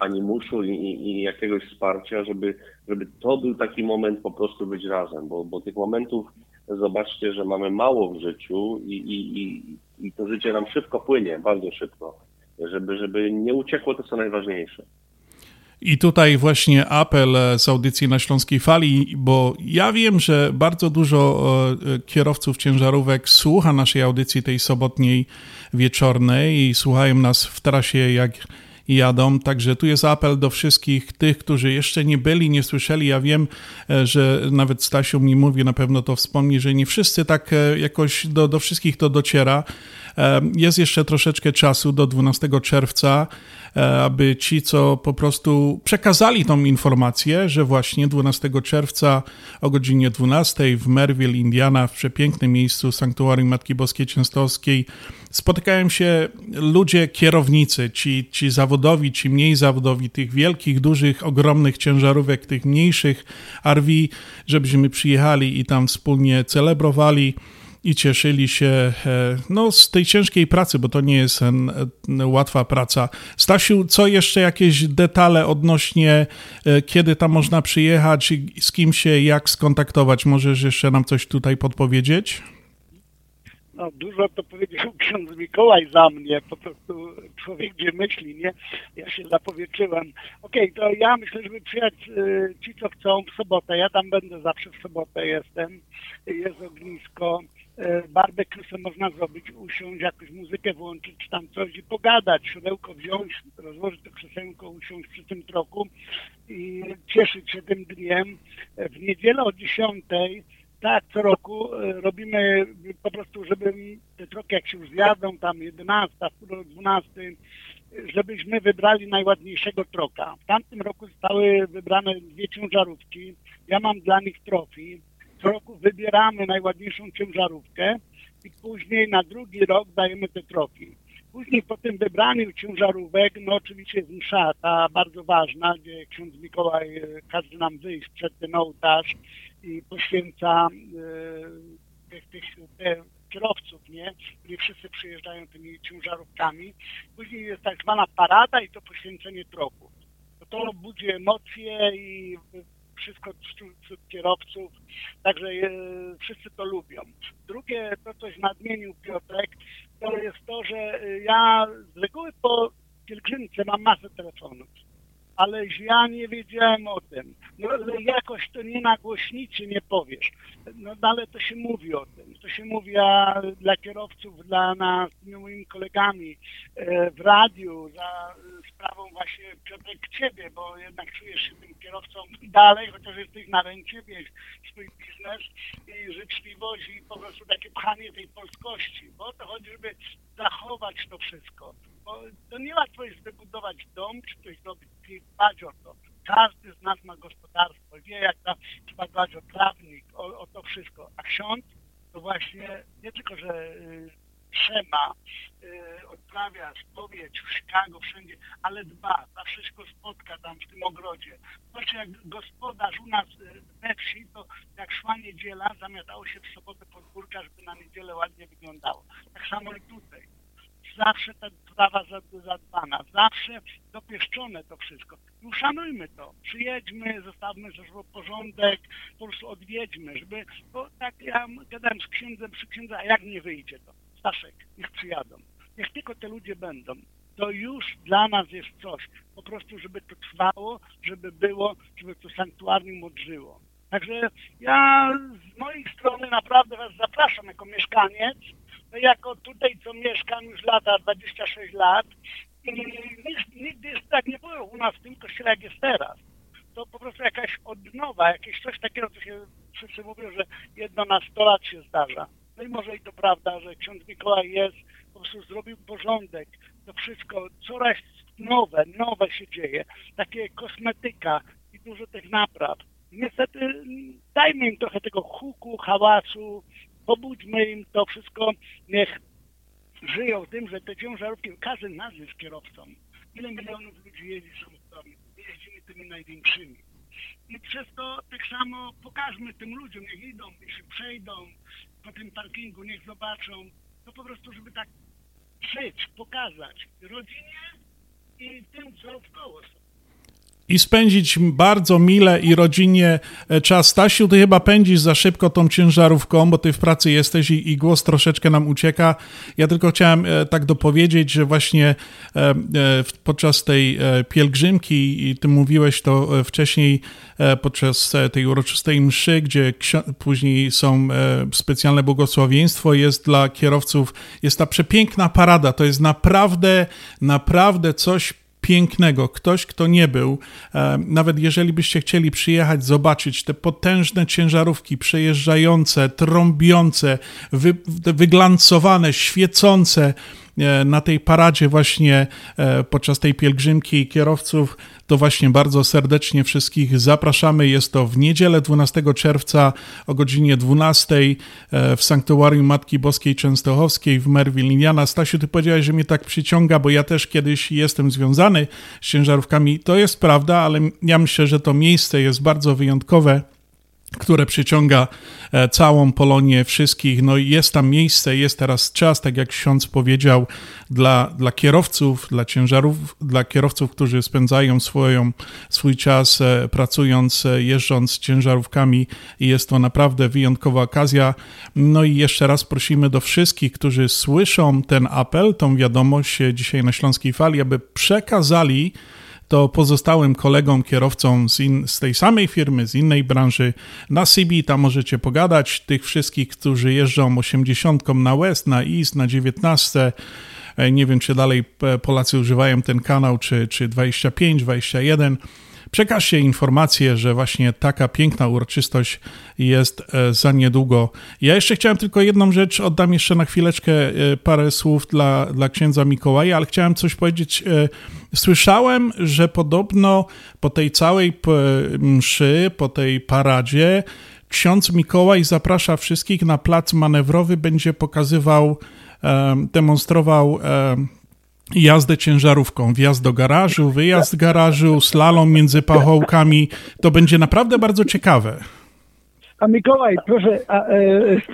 animuszu i, i, i jakiegoś wsparcia, żeby, żeby to był taki moment po prostu być razem, bo, bo tych momentów zobaczcie, że mamy mało w życiu i, i, i, i to życie nam szybko płynie, bardzo szybko. Żeby, żeby nie uciekło to, co najważniejsze. I tutaj właśnie apel z audycji na Śląskiej Fali, bo ja wiem, że bardzo dużo e, kierowców ciężarówek słucha naszej audycji tej sobotniej wieczornej i słuchają nas w trasie jak jadą. Także tu jest apel do wszystkich tych, którzy jeszcze nie byli, nie słyszeli. Ja wiem, e, że nawet Stasiu mi mówi, na pewno to wspomni, że nie wszyscy tak e, jakoś do, do wszystkich to dociera. Jest jeszcze troszeczkę czasu do 12 czerwca, e, aby ci, co po prostu przekazali tą informację, że właśnie 12 czerwca o godzinie 12 w Merville, Indiana, w przepięknym miejscu Sanktuarium Matki Boskiej Częstochowskiej, spotykają się ludzie, kierownicy, ci, ci zawodowi, ci mniej zawodowi, tych wielkich, dużych, ogromnych ciężarówek, tych mniejszych RV, żebyśmy przyjechali i tam wspólnie celebrowali i cieszyli się e, no, z tej ciężkiej pracy, bo to nie jest łatwa praca. Stasiu, co jeszcze jakieś detale odnośnie, e, kiedy tam można przyjechać, z kim się jak skontaktować? Możesz jeszcze nam coś tutaj podpowiedzieć? No, dużo to powiedział [LAUGHS] ksiądz Mikołaj za mnie, po prostu człowiek gdzie myśli, nie? Ja się zapowietrzyłem. Okej, okay, to ja myślę, żeby przyjechać y, ci, co chcą w sobotę. Ja tam będę zawsze w sobotę jestem. Jest ognisko. Y, barbecue sobie można zrobić, usiąść, jakąś muzykę włączyć, czy tam coś i pogadać, siodełko wziąć, rozłożyć to krzesełko, usiąść przy tym troku i cieszyć się tym dniem. W niedzielę o 10 tak, co roku e, robimy po prostu, żeby te troki jak się już zjadą, tam 11, 12, żebyśmy wybrali najładniejszego troka. W tamtym roku zostały wybrane dwie ciężarówki. Ja mam dla nich trofi. Co roku wybieramy najładniejszą ciężarówkę i później na drugi rok dajemy te trofi. Później po tym wybraniu ciężarówek, no oczywiście jest msza, ta bardzo ważna, gdzie ksiądz Mikołaj e, każe nam wyjść przed ten ołtarz i poświęca e, tych, tych te kierowców, nie? Nie wszyscy przyjeżdżają tymi ciężarówkami. Później jest tak zwana parada i to poświęcenie tropu. To budzi emocje i wszystko wśród kierowców, także e, wszyscy to lubią. Drugie, to coś nadmienił Piotrek, to jest to, że e, ja z reguły po pielgrzymce mam masę telefonów ale ja nie wiedziałem o tym. No, jakoś to nie na głośnicy nie powiesz. No ale to się mówi o tym. To się mówi a dla kierowców, dla nas, z moimi kolegami e, w radiu, za sprawą właśnie Piotrek Ciebie, bo jednak czujesz się tym kierowcą dalej, chociaż jesteś na ręcie, wiesz, swój biznes i życzliwość i po prostu takie pchanie tej polskości. Bo o to chodzi, żeby zachować to wszystko. Bo to nie łatwo jest wybudować dom, czy coś zrobić, dbać o to. Każdy z nas ma gospodarstwo, wie jak tam trzeba dbać o trawnik, o, o to wszystko. A ksiądz to właśnie nie tylko, że trzyma, y, odprawia spowiedź w Chicago, wszędzie, ale dba, zawsze się go spotka tam w tym ogrodzie. Znaczy jak gospodarz u nas y, we wsi, to jak szła niedziela, zamiatało się w sobotę podwórka, żeby na niedzielę ładnie wyglądało. Tak samo i tutaj. Zawsze ta sprawa za- zadbana, zawsze dopieszczone to wszystko. I uszanujmy to. Przyjedźmy, zostawmy ze porządek, po prostu odwiedźmy, żeby, bo tak ja gadałem z księdzem przy księdza, a jak nie wyjdzie to? Staszek, niech przyjadą. Niech tylko te ludzie będą. To już dla nas jest coś. Po prostu, żeby to trwało, żeby było, żeby to sanktuarium odżyło. Także ja z mojej strony naprawdę Was zapraszam jako mieszkaniec, no jako tutaj co mieszkam już lata, 26 lat i nigdy, jest tak nie było u nas w tym kościele jak jest teraz. To po prostu jakaś odnowa, jakieś coś takiego, co się wszyscy mówią, że jedno na 100 lat się zdarza. No i może i to prawda, że ksiądz Mikołaj jest, po prostu zrobił porządek, to wszystko coraz nowe, nowe się dzieje, takie kosmetyka i dużo tych napraw. Niestety dajmy im trochę tego huku, hałasu, pobudźmy im to wszystko, niech żyją tym, że te ciężarówki, każdy nas kierowcą. Ile milionów ludzi jeździ samochodami? Jeździmy tymi największymi. I przez to tak samo pokażmy tym ludziom, niech idą, niech się przejdą po tym parkingu, niech zobaczą. To po prostu, żeby tak żyć, pokazać rodzinie i tym, co wkoło są. I spędzić bardzo mile i rodzinnie e, czas. Stasiu, ty chyba pędzisz za szybko tą ciężarówką, bo ty w pracy jesteś i, i głos troszeczkę nam ucieka. Ja tylko chciałem e, tak dopowiedzieć, że właśnie e, podczas tej pielgrzymki, i ty mówiłeś to wcześniej podczas tej uroczystej mszy, gdzie później są specjalne błogosławieństwo, jest dla kierowców, jest ta przepiękna parada. To jest naprawdę, naprawdę coś pięknego. Ktoś, kto nie był, e, nawet jeżeli byście chcieli przyjechać, zobaczyć te potężne ciężarówki przejeżdżające, trąbiące, wy, wyglancowane, świecące na tej paradzie właśnie e, podczas tej pielgrzymki kierowców, to właśnie bardzo serdecznie wszystkich zapraszamy. Jest to w niedzielę 12 czerwca o godzinie 12 e, w Sanktuarium Matki Boskiej Częstochowskiej w Merville, Indiana. Stasiu, ty powiedziałeś, że mnie tak przyciąga, bo ja też kiedyś jestem związany z ciężarówkami. To jest prawda, ale ja myślę, że to miejsce jest bardzo wyjątkowe które przyciąga e, całą Polonię, wszystkich. No i jest tam miejsce, jest teraz czas, tak jak ksiądz powiedział, dla, dla kierowców, dla ciężarów, dla kierowców, którzy spędzają swoją, swój czas e, pracując, e, jeżdżąc ciężarówkami jest to naprawdę wyjątkowa okazja. No i jeszcze raz prosimy do wszystkich, którzy słyszą ten apel, tą wiadomość dzisiaj na Śląskiej Fali, aby przekazali to pozostałym kolegom, kierowcom z, in, z tej samej firmy, z innej branży na CB, tam możecie pogadać. Tych wszystkich, którzy jeżdżą 80 na West, na East, na 19. E, Nie wiem, czy dalej e, Polacy używają ten kanał, czy, czy 25, 21. Przekażcie informację, że właśnie taka piękna uroczystość jest e, za niedługo. Ja jeszcze chciałem tylko jedną rzecz, oddam jeszcze na chwileczkę e, parę słów dla, dla księdza Mikołaja, ale chciałem coś powiedzieć. e, Słyszałem, że podobno po tej całej mszy, po tej paradzie, ksiądz Mikołaj zaprasza wszystkich na plac manewrowy, będzie pokazywał, demonstrował jazdę ciężarówką, wjazd do garażu, wyjazd z garażu, slalom między pachołkami. To będzie naprawdę bardzo ciekawe. A Mikołaj, proszę, a, e,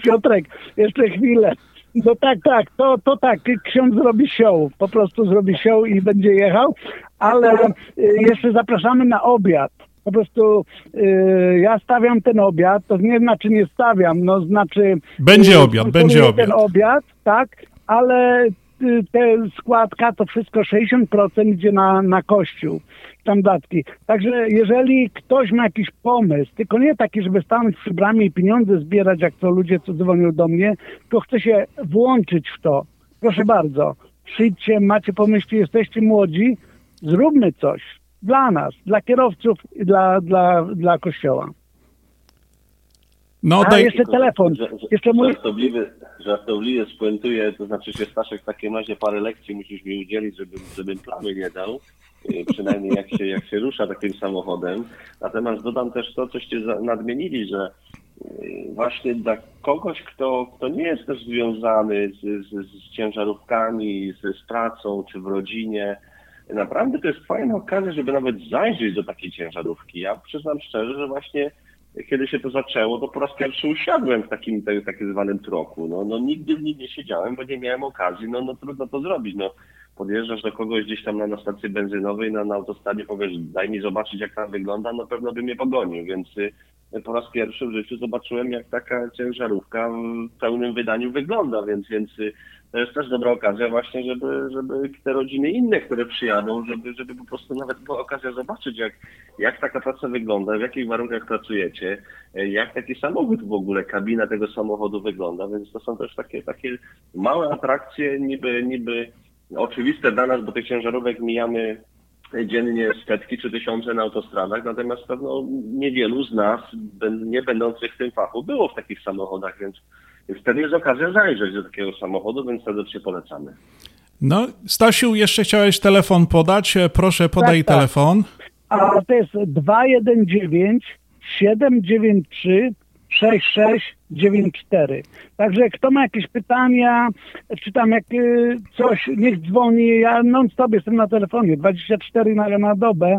Piotrek, jeszcze chwilę. No tak, tak, to, to tak, ksiądz zrobi show, po prostu zrobi show i będzie jechał, ale e, jeszcze zapraszamy na obiad. Po prostu e, ja stawiam ten obiad, to nie znaczy nie stawiam, no znaczy... Będzie e, obiad, będzie obiad. ten obiad, tak, ale te składka to wszystko 60% idzie na, na kościół, tam datki. Także jeżeli ktoś ma jakiś pomysł, tylko nie taki, żeby stanąć przy bramie i pieniądze zbierać, jak to ludzie, co dzwonią do mnie, tylko chce się włączyć w to. Proszę bardzo, przyjdźcie, macie pomysły, jesteście młodzi, zróbmy coś dla nas, dla kierowców i dla, dla, dla kościoła. No, A daj, jeszcze telefon. Że, że, Jeszcze mój... żartobliwy, żartobliwie spuentuję, to znaczy się Staszek w takim razie parę lekcji musisz mi udzielić, żebym, żebym plamy nie dał. y, Przynajmniej jak się, jak się rusza takim samochodem. Natomiast dodam też to, coście nadmienili, że właśnie dla kogoś, kto, kto nie jest też związany z, z, z ciężarówkami, z, z pracą czy w rodzinie, naprawdę to jest fajna okazja, żeby nawet zajrzeć do takiej ciężarówki. Ja przyznam szczerze, że właśnie kiedy się to zaczęło, to po raz pierwszy usiadłem w takim tak, tak zwanym troku. No, no nigdy w nim nie siedziałem, bo nie miałem okazji, no, no trudno to zrobić. No, podjeżdżasz do kogoś gdzieś tam na, na stacji benzynowej, na, na autostradzie, powiesz, daj mi zobaczyć jak tam wygląda, no pewno by mnie pogonił, więc y, po raz pierwszy w życiu zobaczyłem, jak taka ciężarówka w pełnym wydaniu wygląda, więc, więc y, to jest też dobra okazja właśnie, żeby, żeby te rodziny inne, które przyjadą, żeby, żeby po prostu nawet była okazja zobaczyć, jak, jak taka praca wygląda, w jakich warunkach pracujecie, jak taki samochód w ogóle, kabina tego samochodu wygląda, więc to są też takie, takie małe atrakcje, niby, niby oczywiste dla nas, bo tych ciężarówek mijamy dziennie setki czy tysiące na autostradach, natomiast pewno niewielu z nas, nie będących w tym fachu, było w takich samochodach, więc wtedy jest okazja zajrzeć do takiego samochodu, więc serdecznie polecamy. No, Stasiu, jeszcze chciałeś telefon podać. Proszę, podaj Tak, tak. telefon. A to jest 219 793 6694. Także kto ma jakieś pytania, czy tam jak y, coś, niech dzwoni. Ja non stop jestem na telefonie, 24 na, dobę.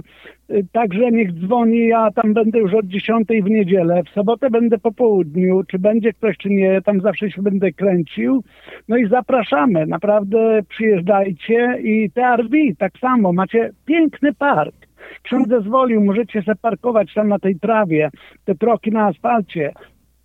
Y, Także niech dzwoni, ja tam będę już od 10 w niedzielę. W sobotę będę po południu. Czy będzie ktoś, czy nie, tam zawsze się będę kręcił. No i zapraszamy, naprawdę przyjeżdżajcie i TRV tak samo. Macie piękny park. Ksiądz zezwolił, możecie se parkować tam na tej trawie, te troki na asfalcie.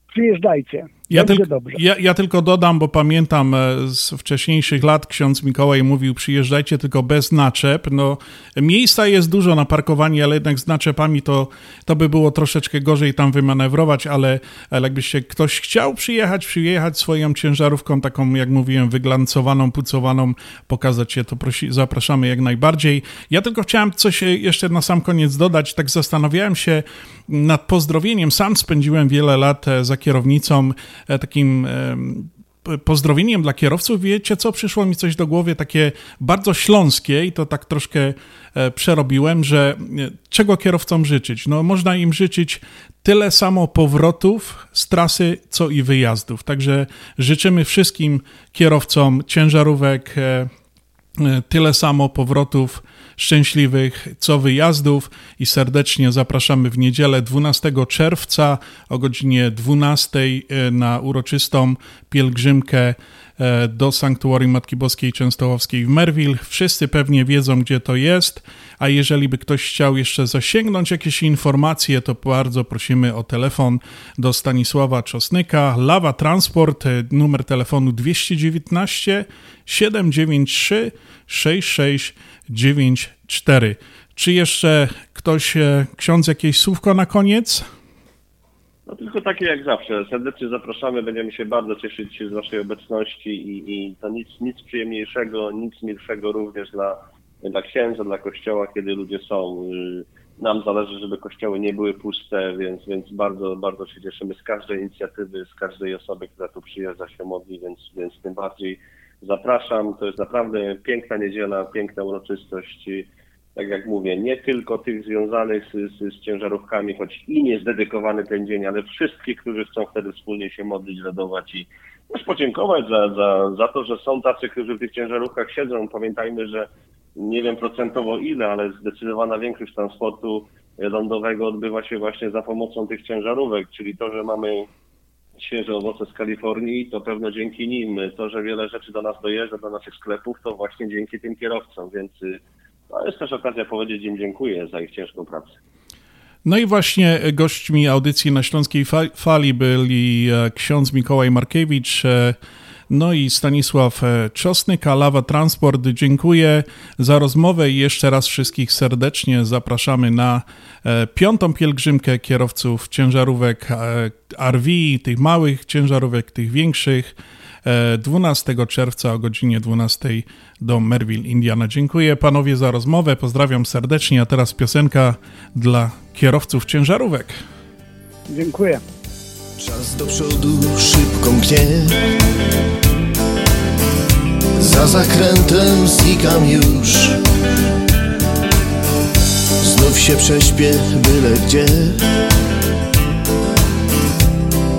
Przyjeżdżajcie. Ja, tyl- ja, ja tylko dodam, bo pamiętam e, z wcześniejszych lat ksiądz Mikołaj mówił, przyjeżdżajcie tylko bez naczep. No, miejsca jest dużo na parkowanie, ale jednak z naczepami to, to by było troszeczkę gorzej tam wymanewrować, ale, ale jakbyście ktoś chciał przyjechać, przyjechać swoją ciężarówką, taką jak mówiłem, wyglancowaną, pucowaną, pokazać się, to prosi, zapraszamy jak najbardziej. Ja tylko chciałem coś e, jeszcze na sam koniec dodać. Tak zastanawiałem się nad pozdrowieniem. Sam spędziłem wiele lat e, za kierownicą takim em, p- pozdrowieniem dla kierowców. Wiecie co, przyszło mi coś do głowy takie bardzo śląskie i to tak troszkę e, przerobiłem, że e, czego kierowcom życzyć? No można im życzyć tyle samo powrotów z trasy, co i wyjazdów. Także życzymy wszystkim kierowcom ciężarówek e, e, tyle samo powrotów szczęśliwych, co wyjazdów i serdecznie zapraszamy w niedzielę 12 czerwca o godzinie 12 e, na uroczystą pielgrzymkę e, do Sanktuarium Matki Boskiej Częstochowskiej w Merville. Wszyscy pewnie wiedzą, gdzie to jest, a jeżeli by ktoś chciał jeszcze zasięgnąć jakieś informacje, to bardzo prosimy o telefon do Stanisława Czosnyka, Lawa Transport, e, numer telefonu 219 793 6694. Czy jeszcze ktoś, e, ksiądz, jakieś słówko na koniec? No tylko takie jak zawsze. Serdecznie zapraszamy, będziemy się bardzo cieszyć z Waszej obecności i, i to nic, nic przyjemniejszego, nic milszego również dla, dla księdza, dla kościoła, kiedy ludzie są. Y, Nam zależy, żeby kościoły nie były puste, więc, więc bardzo, bardzo się cieszymy z każdej inicjatywy, z każdej osoby, która tu przyjeżdża się modli, więc, więc tym bardziej zapraszam. To jest naprawdę piękna niedziela, piękna uroczystość. I tak jak mówię, nie tylko tych związanych z, z, z ciężarówkami, choć jest dedykowany ten dzień, ale wszystkich, którzy chcą wtedy wspólnie się modlić, radować i też podziękować za, za, za to, że są tacy, którzy w tych ciężarówkach siedzą. Pamiętajmy, że nie wiem procentowo ile, ale zdecydowana większość transportu lądowego odbywa się właśnie za pomocą tych ciężarówek, czyli to, że mamy świeże owoce z Kalifornii, to pewno dzięki nim. To, że wiele rzeczy do nas dojeżdża, do naszych sklepów, to właśnie dzięki tym kierowcom, więc y, to jest też okazja powiedzieć im dziękuję za ich ciężką pracę. No i właśnie gośćmi audycji na Śląskiej Fa- Fali byli e, ksiądz Mikołaj Markiewicz, e, no i Stanisław e, Czosnyk, a Lawa Transport. Dziękuję za rozmowę i jeszcze raz wszystkich serdecznie zapraszamy na piątą pielgrzymkę kierowców ciężarówek RV, tych małych ciężarówek, tych większych. E, 12 czerwca o godzinie 12 do Merville, Indiana. Dziękuję panowie za rozmowę, pozdrawiam serdecznie, a teraz piosenka dla kierowców ciężarówek. Dziękuję. Czas do przodu szybko mknie Za zakrętem znikam już Znów się prześpię byle gdzie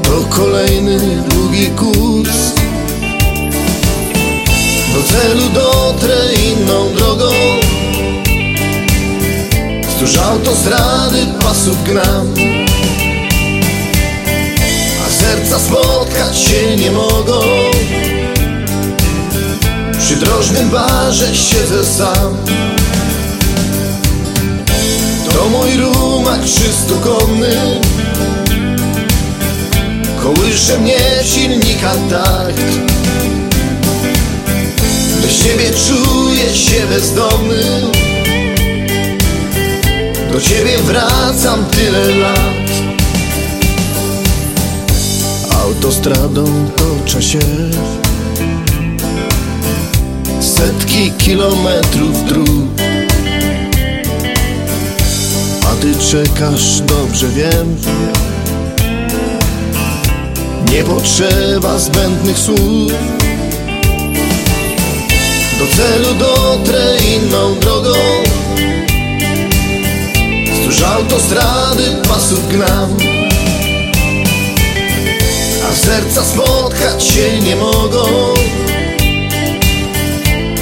To kolejny długi kurs Do celu dotrę inną drogą. Wzdłuż autostrady pasów gnam. A serca spotkać się nie mogą. Przy drożnym barze siedzę sam. To mój rumak trzystukonny Kołysze mnie silnika tak Bez ciebie czuję się bezdomny. Do ciebie wracam tyle lat. Autostradą toczę się Setki kilometrów dróg. A ty czekasz, dobrze wiem. Nie potrzeba zbędnych słów Do celu dotrę inną drogą. Wzdłuż autostrady pasów gnam. A serca spotkać się nie mogą.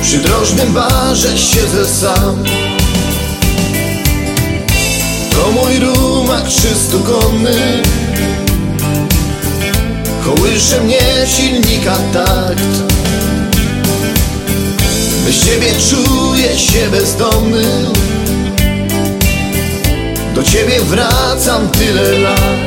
Przy drożnym barze siedzę sam. To mój rumak trzystukonny Kołysze mnie silnika takt Bez ciebie czuję się bezdomny. Do ciebie wracam tyle lat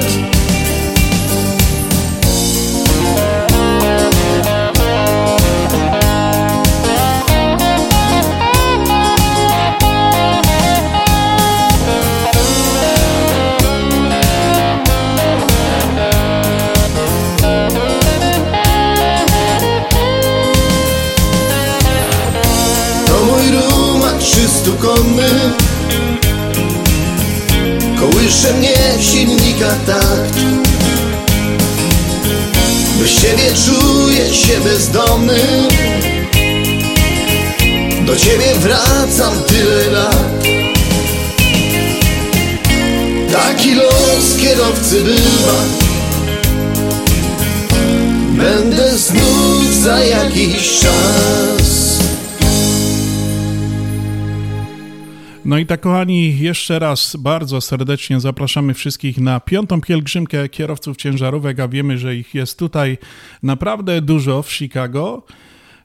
Kołysze mnie silnika takt Bez ciebie czuję się bezdomny. Do ciebie wracam tyle lat. Taki los kierowcy bywa. Będę znów za jakiś czas No i tak, kochani, jeszcze raz bardzo serdecznie zapraszamy wszystkich na piątą pielgrzymkę kierowców ciężarówek, a wiemy, że ich jest tutaj naprawdę dużo w Chicago.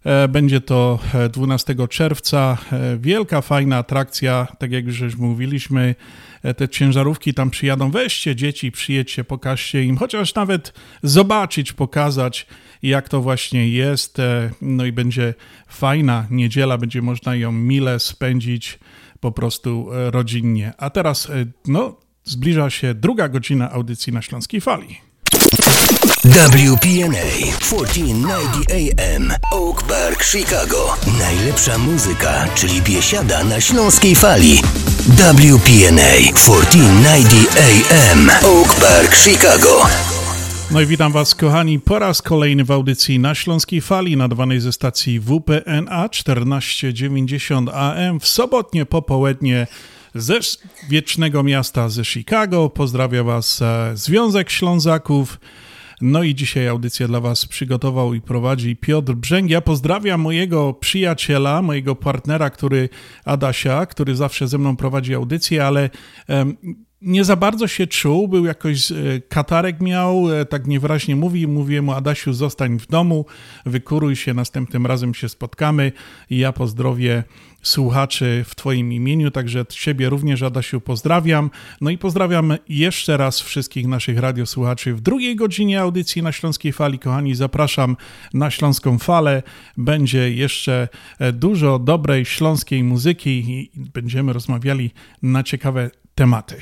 E, Będzie to e, 12 czerwca. E, Wielka, fajna atrakcja, tak jak już mówiliśmy. E, Te ciężarówki tam przyjadą. Weźcie dzieci, przyjedźcie, pokażcie im, chociaż nawet zobaczyć, pokazać, jak to właśnie jest. E, No i będzie fajna niedziela, będzie można ją mile spędzić po prostu e, rodzinnie. A teraz, e, no, zbliża się druga godzina audycji na Śląskiej Fali. WPNA 1490 AM Oak Park, Chicago. Najlepsza muzyka, czyli biesiada na śląskiej fali. WPNA 1490 AM Oak Park, Chicago. No i witam Was, kochani, po raz kolejny w audycji na Śląskiej Fali, nadawanej ze stacji WPNA 1490 AM w sobotnie popołudnie ze wiecznego miasta ze Chicago. Pozdrawia Was e, Związek Ślązaków. No i dzisiaj audycję dla Was przygotował i prowadzi Piotr Brzęg. Ja pozdrawiam mojego przyjaciela, mojego partnera, który Adasia, który zawsze ze mną prowadzi audycję, ale nie za bardzo się czuł, był jakoś, e, katarek miał, e, tak niewyraźnie mówi, mówię mu Adasiu zostań w domu, wykuruj się, następnym razem się spotkamy i ja pozdrowię słuchaczy w Twoim imieniu, także Ciebie również Adasiu pozdrawiam. No i pozdrawiam jeszcze raz wszystkich naszych radiosłuchaczy w drugiej godzinie audycji na Śląskiej Fali. Kochani, zapraszam na Śląską Falę. Będzie jeszcze e, dużo dobrej śląskiej muzyki i będziemy rozmawiali na ciekawe tematy.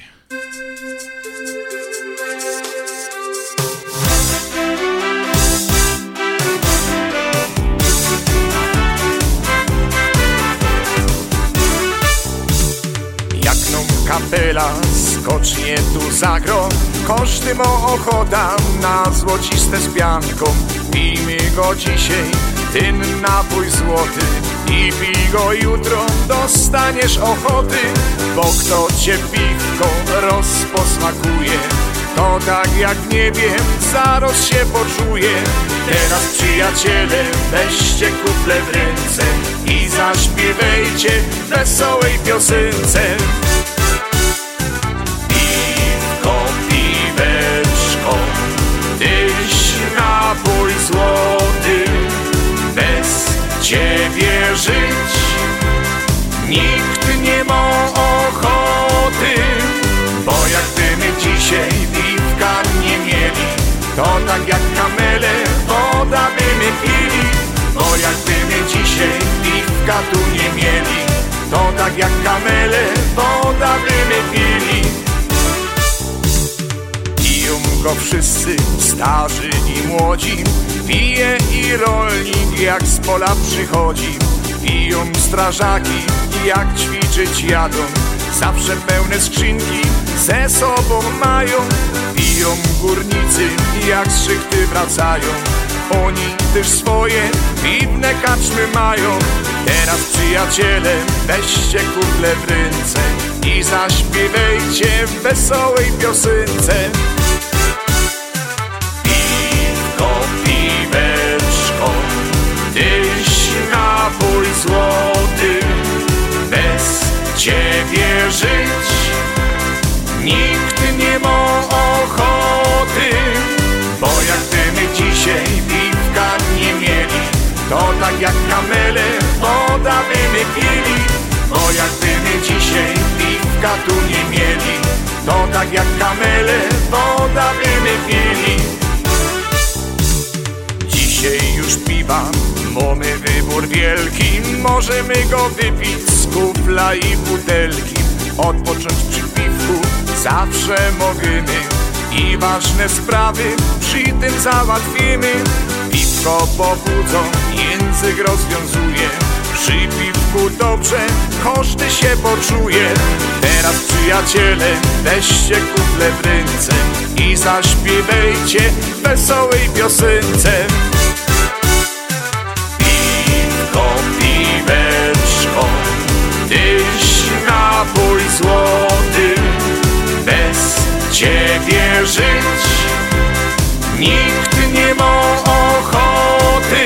Jak nom kapela skocznie tu zagro Koszty mo ochota na złociste z pianką Pijmy go dzisiaj, ten napój złoty I pij go jutro, dostaniesz ochoty Bo kto cię piwko rozposmakuje To tak jak w niebie zaraz się poczuje. Teraz przyjaciele weźcie kuple w ręce I zaśpiewajcie wesołej piosence. Piwko, piweczko Tyś napój złoty Bez ciebie żyć. Nikt nie ma ochoty Bo jak my dzisiaj piwka nie mieli To tak jak kamele woda by my pili. Bo jak my dzisiaj piwka tu nie mieli To tak jak kamele woda by my pili. Piją go wszyscy, starzy i młodzi Pije i rolnik jak z pola przychodzi Piją strażaki jak ćwiczyć jadą. Zawsze pełne skrzynki ze sobą mają. Piją górnicy jak z szychty wracają. Oni też swoje piwne kaczmy mają. Teraz przyjaciele weźcie kuple w ręce I zaśpiewajcie w wesołej piosence żyć nikt nie ma ochoty Bo jak my dzisiaj piwka nie mieli To tak jak kamele woda by pili. Bo jak my dzisiaj piwka tu nie mieli To tak jak kamele woda by pili Dzisiaj już piwa. Mamy wybór wielki Możemy go wypić z kufla i butelki. Odpocząć przy piwku zawsze możemy. I ważne sprawy przy tym załatwimy. Piwko pobudzą, język rozwiązuje. Przy piwku dobrze koszty się poczuje. Teraz przyjaciele weźcie kufle w ręce I zaśpiewajcie wesołej piosence nikt nie ma ochoty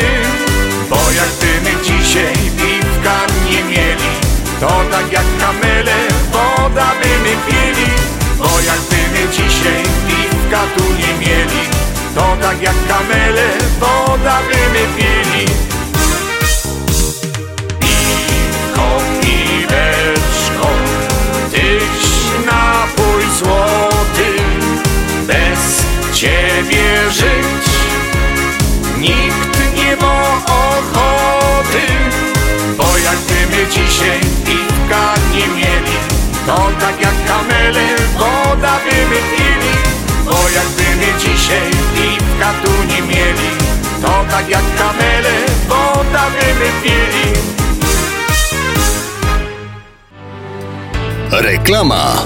Bo jak ty my dzisiaj piwka nie mieli To tak jak kamele woda by pili. Bo jak ty my dzisiaj piwka tu nie mieli To tak jak kamele woda by pili kamele woda by my Bo jak ty my dzisiaj piwka tu nie mieli To tak jak kamele woda by my Reklama.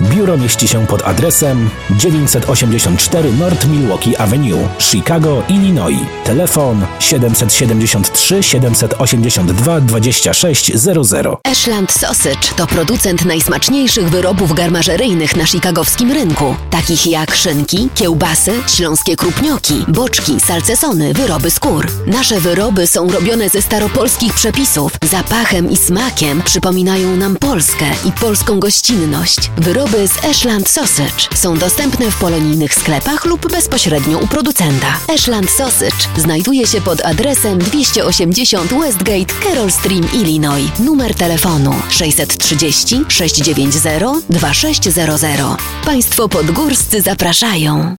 Biuro mieści się pod adresem 984 North Milwaukee Avenue, Chicago, Illinois. Telefon 773 782 2600. Ashland Sausage to producent najsmaczniejszych wyrobów garmażeryjnych na chicagowskim rynku, takich jak szynki, kiełbasy, śląskie krupnioki, boczki, salcesony, wyroby skór. Nasze wyroby są robione ze staropolskich przepisów. Zapachem i smakiem przypominają nam Polskę i polską gościnność. Wyroby z Ashland Sausage są dostępne w polonijnych sklepach lub bezpośrednio u producenta. Ashland Sausage znajduje się pod adresem 280 Westgate, Carroll Stream, Illinois. Numer telefonu 630 690 2600. Państwo podgórscy zapraszają.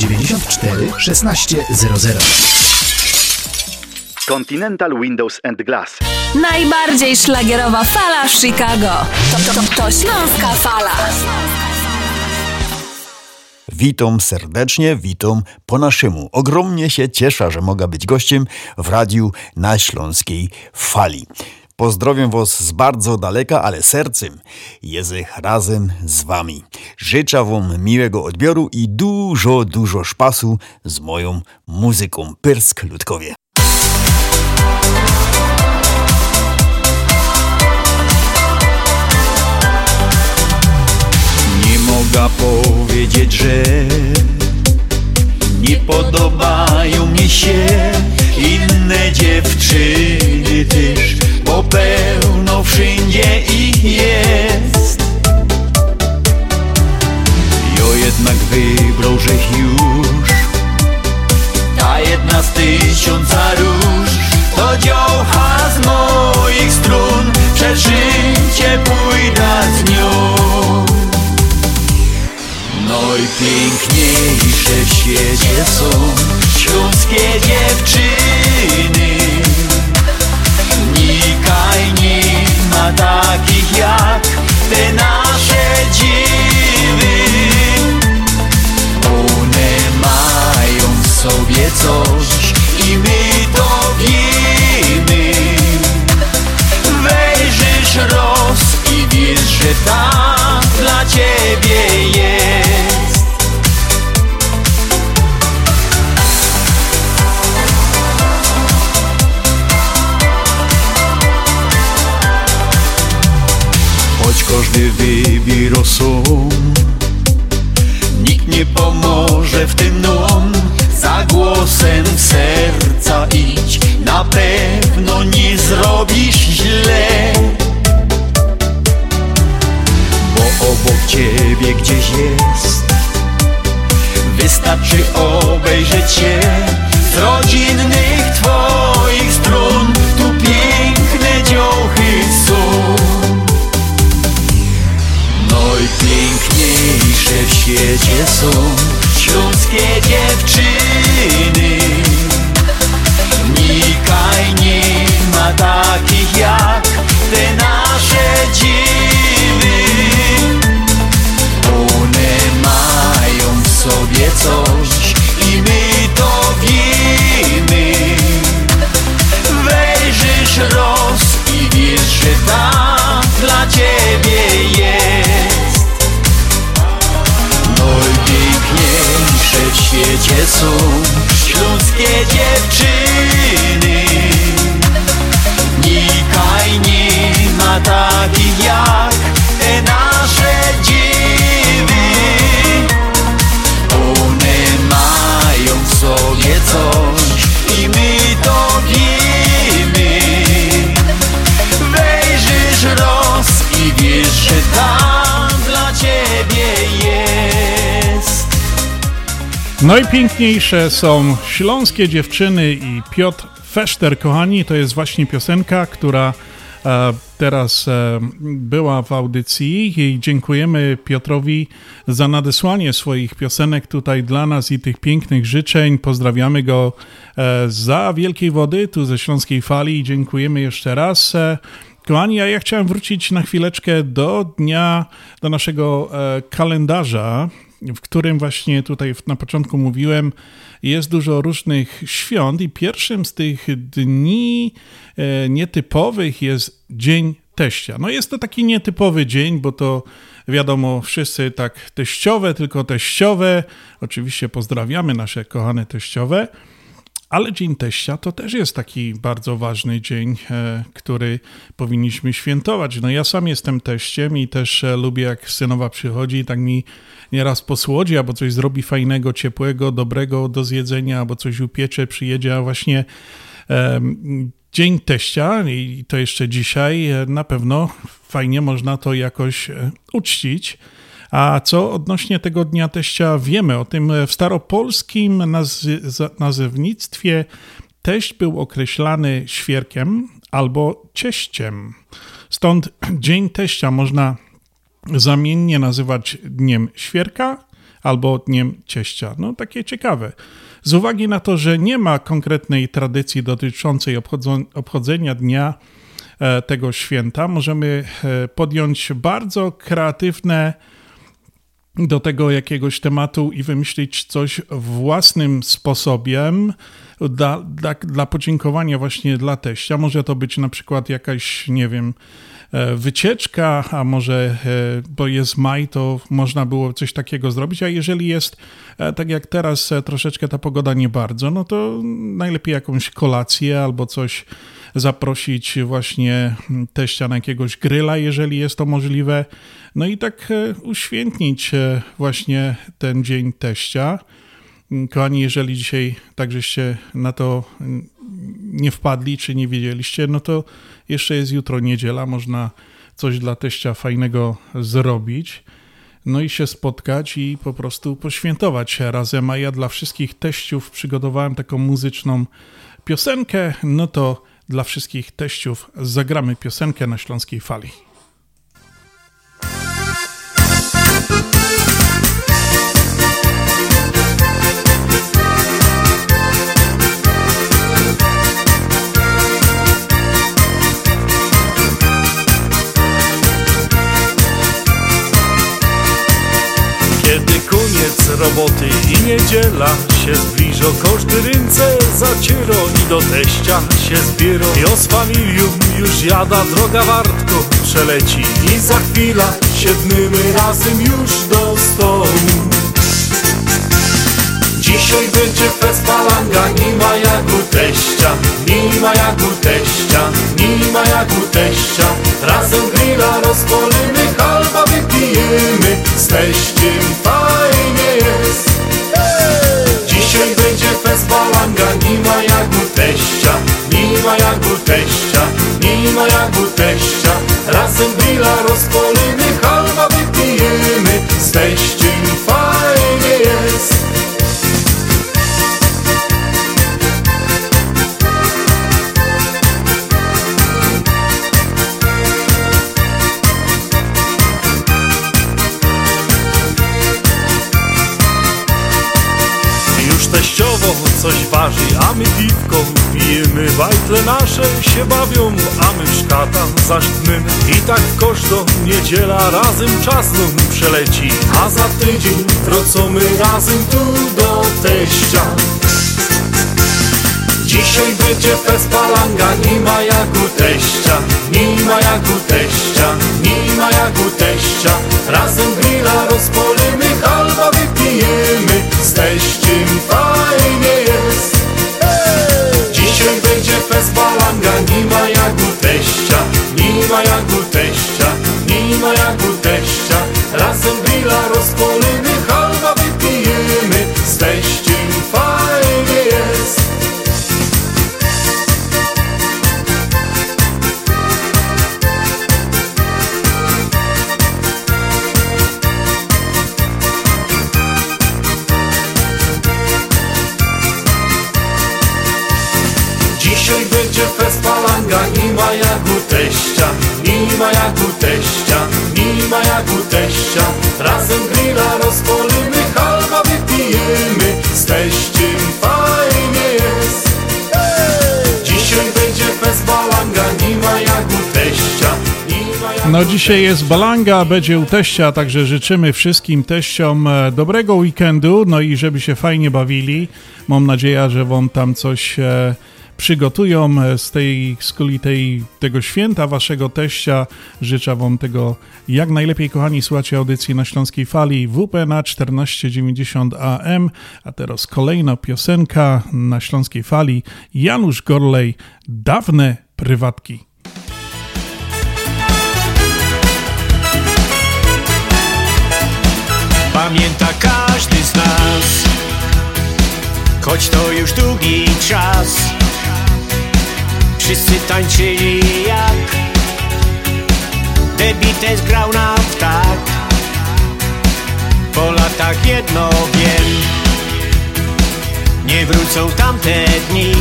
1600 Continental Windows and Glass Najbardziej szlagierowa fala w Chicago. To, to, to Śląska Fala. Witam serdecznie, witam po naszemu. Ogromnie się cieszę, że mogę być gościem w radiu na Śląskiej Fali. Pozdrowiam Was z bardzo daleka, ale sercem jest razem z Wami. Życzę Wam miłego odbioru i dużo, dużo szpasu z moją muzyką. Pyrsk Ludkowie. Nie mogę powiedzieć, że nie podobają mi się inne dziewczyny też, bo pełno wszędzie ich jest. Ja jednak wybrał, że już ta jedna z tysiąca róż to dziołcha z moich strun, przez życie pójdę z nią. Najpiękniejsze w świecie są śląskie dziewczyny. Takich jak te nasze dziewy. One mają w sobie coś i my to wiemy. Wejrzysz roz i wiesz, że tak dla ciebie Każdy wybór są Nikt nie pomoże w tym nam Za głosem serca idź. Na pewno nie zrobisz źle. Bo obok ciebie gdzieś jest. Wystarczy obejrzeć się Z rodzinnych twoich świecie są śląskie dziewczyny. Nikaj nie ma takich jak te nasze dziewy. One mają w sobie coś i my to wiemy. Wejrzysz roz i wiesz, że tak świecie są śląskie dziewczyny. Nikaj nie ma takich Najpiękniejsze są śląskie dziewczyny i Piotr Feszter, kochani, to jest właśnie piosenka, która e, teraz e, była w audycji i dziękujemy Piotrowi za nadesłanie swoich piosenek tutaj dla nas i tych pięknych życzeń. Pozdrawiamy go e, za Wielkiej Wody, tu ze Śląskiej Fali dziękujemy jeszcze raz. Kochani, a ja chciałem wrócić na chwileczkę do dnia, do naszego kalendarza, w którym właśnie tutaj na początku mówiłem, jest dużo różnych świąt i pierwszym z tych dni e, nietypowych jest Dzień Teścia. No jest to taki nietypowy dzień, bo to wiadomo, wszyscy tak teściowe, tylko teściowe. Oczywiście pozdrawiamy nasze kochane teściowe. Ale Dzień Teścia to też jest taki bardzo ważny dzień, e, który powinniśmy świętować. No ja sam jestem teściem i też e, lubię jak synowa przychodzi i tak mi nieraz posłodzi albo coś zrobi fajnego, ciepłego, dobrego do zjedzenia, albo coś upiecze, przyjedzie, a właśnie Dzień Teścia i to jeszcze dzisiaj e, na pewno fajnie można to jakoś uczcić. A co odnośnie tego Dnia Teścia wiemy? O tym w staropolskim nazewnictwie teść był określany świerkiem albo cieściem. Stąd Dzień Teścia można zamiennie nazywać Dniem Świerka albo Dniem Cieścia. No takie ciekawe. Z uwagi na to, że nie ma konkretnej tradycji dotyczącej obchodzenia dnia e, tego święta, możemy e, podjąć bardzo kreatywne do tego jakiegoś tematu i wymyślić coś własnym sposobem dla, dla, dla podziękowania właśnie dla teścia. Może to być na przykład jakaś, nie wiem, wycieczka, a może, e, bo jest maj, to można było coś takiego zrobić, a jeżeli jest, e, tak jak teraz, troszeczkę ta pogoda nie bardzo, no to najlepiej jakąś kolację albo coś zaprosić właśnie teścia na jakiegoś gryla, jeżeli jest to możliwe. No i tak e, uświętnić e, właśnie ten dzień teścia. Kochani, jeżeli dzisiaj takżeście na to nie wpadli, czy nie wiedzieliście, no to jeszcze jest jutro niedziela, można coś dla teścia fajnego zrobić. No i się spotkać i po prostu poświętować się razem. A ja dla wszystkich teściów przygotowałem taką muzyczną piosenkę. No to dla wszystkich teściów zagramy piosenkę na śląskiej fali. Koniec roboty i niedziela się zbliżą Każdy ręce zacieroni do teścia się zbierą I z familią już jada droga wartko przeleci. I za chwila siedmymy razem już do stołu Dzisiaj będzie fest balanga, nie ma jak u teścia Nie ma jak u teścia, nie ma jak u teścia. Razem grilla rozpolimy, halba wypijemy Z teściem fajnie jest. Dzisiaj będzie fest balanga, nie ma jak u teścia Nie ma jak u teścia, nie ma jak u teścia. Razem grilla rozpolimy, halba wypijemy Z teściem fajnie jest coś waży, a my piwko pijemy. Bajtle nasze się bawią, a my w szkata zasztnymy I tak w koszto niedziela razem czas nam przeleci. A za tydzień wracamy razem tu do teścia. Dzisiaj będzie fest palanga, nie ma jak u teścia. Nie ma jak u teścia, nie ma jak u teścia. Razem grilla rozpolimy, ma jak u teścia, nie ma jak u teścia Razem grilla rozpolimy, No dzisiaj jest balanga, będzie u teścia, także życzymy wszystkim teściom e, dobrego weekendu, no i żeby się fajnie bawili. Mam nadzieję, że wam tam coś e, przygotują e, z tej z kuli tej, tego święta waszego teścia. Życzę wam tego jak najlepiej, kochani. Słuchacie audycji na Śląskiej Fali WP na 1490 AM, a teraz kolejna piosenka na Śląskiej Fali. Janusz Gorlej, Dawne Prywatki. Pamięta każdy z nas. Choć to już długi czas. Wszyscy tańczyli jak Debites grał nam w tak Po latach jedno wiem. Nie wrócą tamte dni.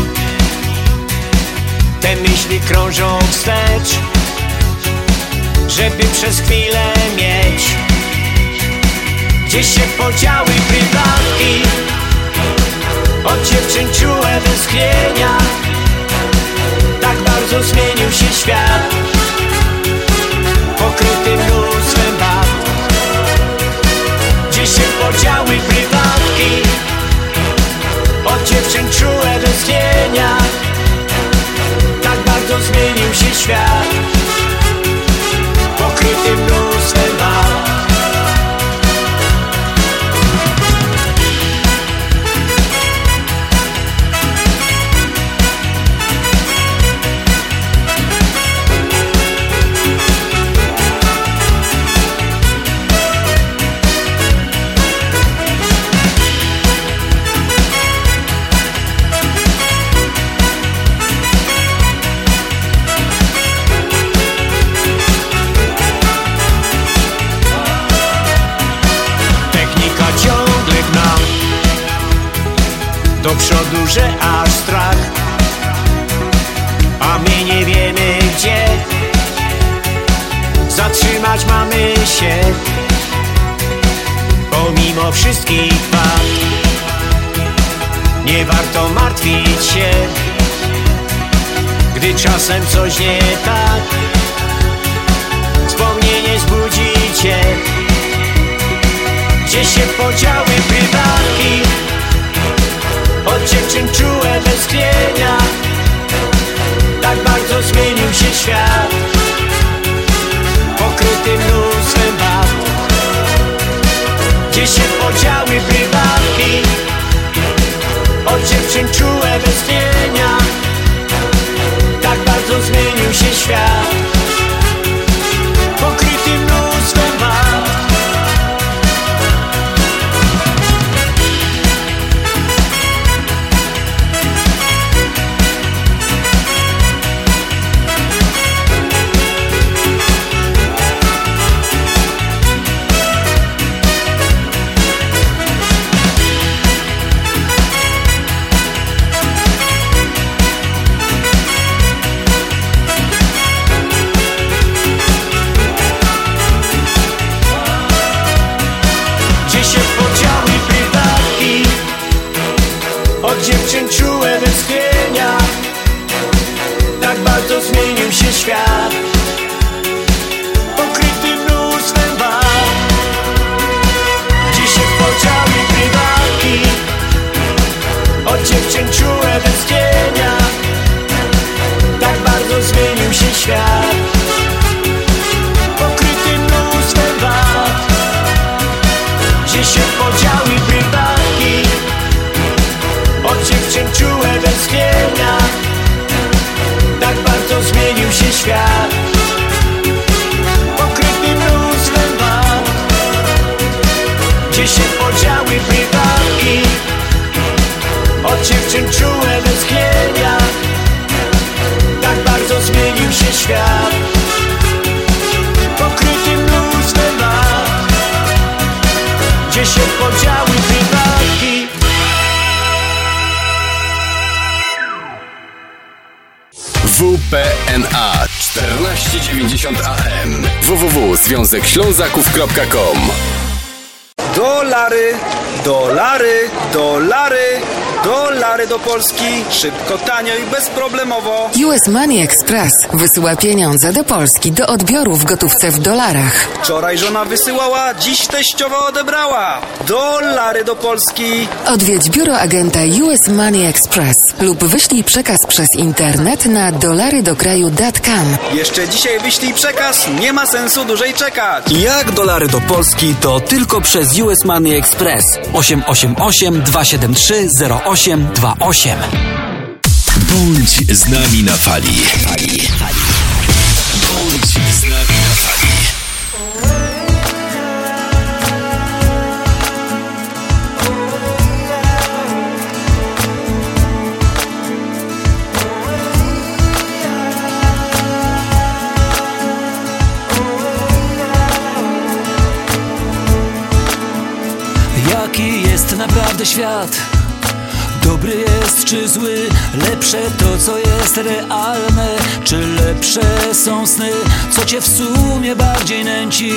Te myśli krążą wstecz Żeby przez chwilę mieć gdzie się podziały prywatki? Od dziewczyn czułe westchnienia Tak bardzo zmienił się świat. Pokryty mnóstwem wad. Gdzie się podziały prywatki? Od dziewczyn czułe westchnienia Tak bardzo zmienił się świat. Pokryty mnóstwem Do przodu, że aż strach. A my nie wiemy gdzie Zatrzymać mamy się. Pomimo wszystkich wad Nie warto martwić się. Gdy czasem coś nie tak Wspomnienie zbudzi cię. Gdzie się podziały prywatki Od dziewczyn czułe westchnienia Polski. Szybko, tanio i bezproblemowo. US Money Express wysyła pieniądze do Polski do odbioru w gotówce w dolarach. Wczoraj żona wysyłała, dziś teściowa odebrała. Dolary do Polski. Odwiedź biuro agenta US Money Express lub wyślij przekaz przez internet na dolarydokraju.com. Jeszcze dzisiaj wyślij przekaz, nie ma sensu dłużej czekać. Jak dolary do Polski to tylko przez US Money Express 888 273 0828. Bądź z nami na fali. Naprawdę świat? Dobry jest czy zły? Lepsze to, co jest realne, czy lepsze są sny? Co cię w sumie bardziej nęci?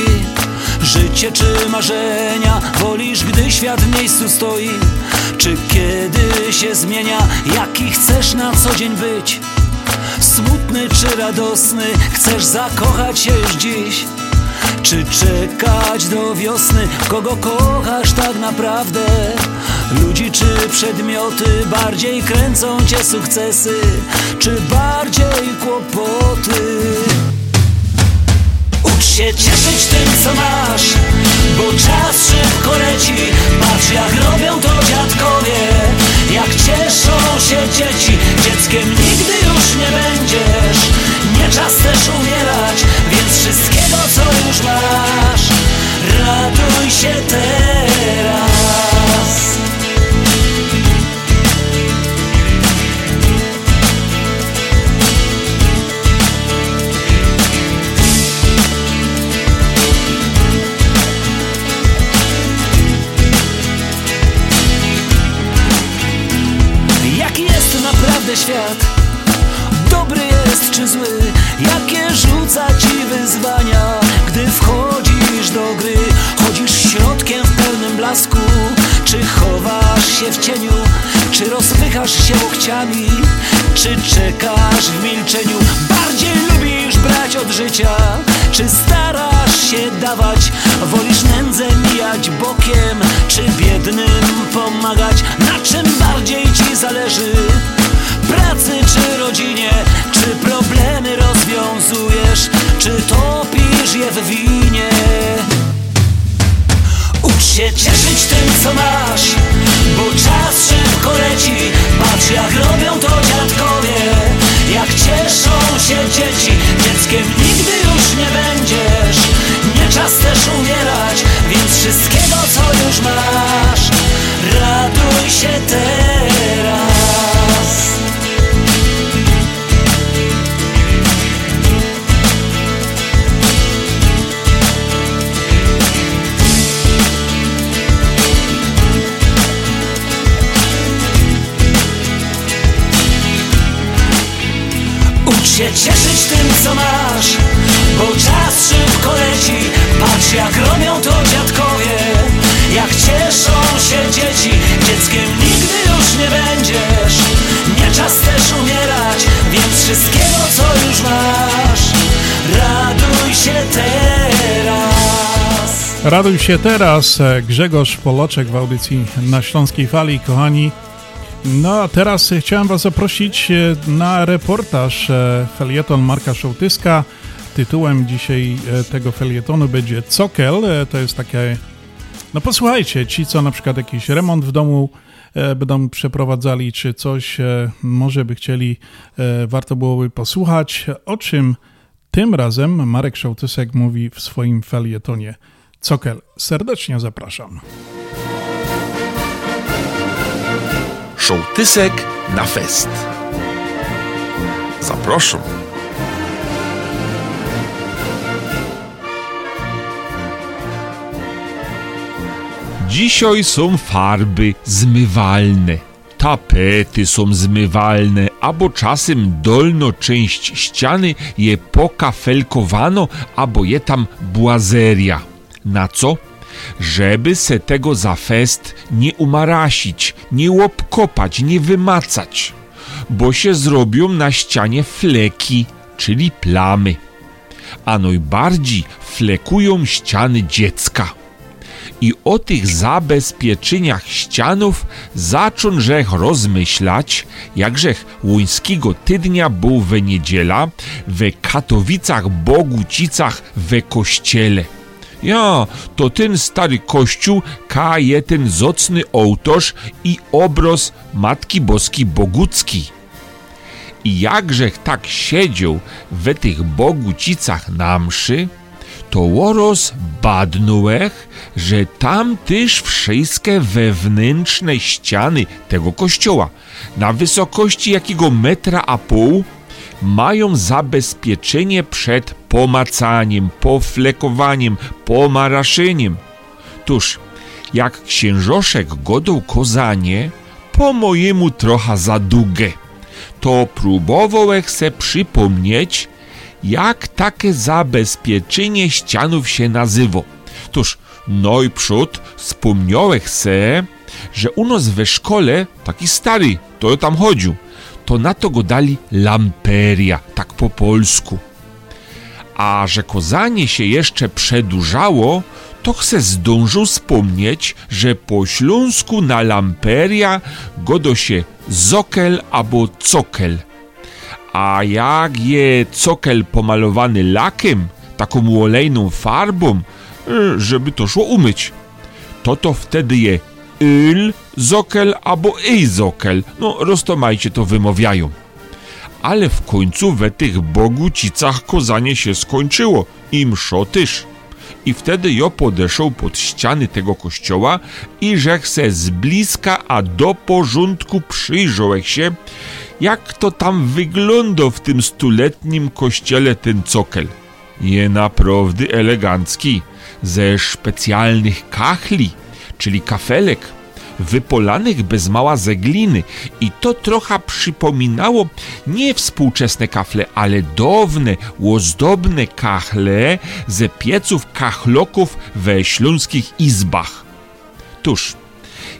Życie czy marzenia? Wolisz, gdy świat w miejscu stoi? Czy kiedy się zmienia? Jaki chcesz na co dzień być? Smutny czy radosny? Chcesz zakochać się już dziś? Czy czekać do wiosny? Kogo kochasz tak naprawdę? Ludzi czy przedmioty? Bardziej kręcą cię sukcesy? Czy bardziej kłopoty? Ucz się cieszyć tym co masz Bo czas szybko leci Patrz jak robią to dziadkowie Jak cieszą się dzieci Dzieckiem nigdy już nie będziesz Nie czas też umierać Więc wszystkiego co już masz Raduj się w cieniu? Czy rozpychasz się łokciami? Czy czekasz w milczeniu? Bardziej lubisz brać od życia? Czy starasz się dawać? Wolisz nędzę mijać bokiem? Czy biednym pomagać? Na czym bardziej ci zależy? Pracy czy rodzinie? Czy problemy rozwiązujesz? Czy topisz je w winie? Się cieszyć tym co masz Bo czas szybko leci. Patrz jak robią to dziadkowie Jak cieszą się dzieci. Dzieckiem nigdy już nie będziesz Nie czas też umierać Więc wszystkiego co już masz Raduj się teraz się cieszyć tym co masz Bo czas szybko leci. Patrz jak robią to dziadkowie Jak cieszą się dzieci. Dzieckiem nigdy już nie będziesz Nie czas też umierać Więc wszystkiego co już masz Raduj się teraz. Raduj się teraz, e, Grzegorz Poloczek w audycji na Śląskiej Fali, kochani. No a teraz chciałem Was zaprosić e, na reportaż e, felieton Marka Szołtyska. Tytułem dzisiaj e, tego felietonu będzie Cokel. To jest takie... No posłuchajcie, ci co na przykład jakiś remont w domu będą przeprowadzali, czy coś może by chcieli, warto byłoby posłuchać, o czym tym razem Marek Szołtysek mówi w swoim felietonie Cokel. Serdecznie zapraszam. Szołtysek na fest. Zapraszam. Dzisiaj są farby zmywalne. tapety są zmywalne, albo czasem dolno część ściany je pokafelkowano, albo je tam błazeria. Na co? Żeby se tego za fest nie umarasić, nie łopkopać, nie wymacać, bo się zrobią na ścianie fleki, czyli plamy. A najbardziej flekują ściany dziecka i o tych zabezpieczeniach ścianów zaczążech rozmyślać, jakżech łuńskiego tydnia był we niedziela we Katowicach Bogucicach we kościele. Ja, to ten stary kościół ka je ten zocny ołtarz i obraz Matki Boskiej Bogucki. I jakżech tak siedział we tych Bogucicach na mszy, to łoros badnułech, że tam też wszystkie wewnętrzne ściany tego kościoła na wysokości jakiego metra a pół mają zabezpieczenie przed pomacaniem, poflekowaniem, pomaraszeniem. Tuż, jak księżoszek godał kozanie, po mojemu trochę za długie, to próbował se przypomnieć, jak takie zabezpieczenie ścianów się nazywa. I przód wspomniałem se, że u nas we szkole taki stary, to tam chodził, to na to go dali lamperia, tak po polsku. A że kozanie się jeszcze przedłużało, to chce zdążył wspomnieć, że po śląsku na lamperia godo się zokel albo cokel – a jak je cokel pomalowany lakiem, taką olejną farbą, e, żeby to szło umyć, to to wtedy je il zokel albo ej zokel. No, roztomajcie to wymawiają. Ale w końcu we tych bogucicach kozanie się skończyło i mszo. I wtedy jo podeszł pod ściany tego kościoła i rzech se z bliska a do porządku przyjrzał się, jak to tam wygląda w tym stuletnim kościele ten cokel. Je naprawdę elegancki, ze specjalnych kachli, czyli kafelek, wypolanych bez mała ze gliny i to trochę przypominało nie współczesne kafle, ale dawne, ozdobne kachle ze pieców kachloków we śląskich izbach. Tuż,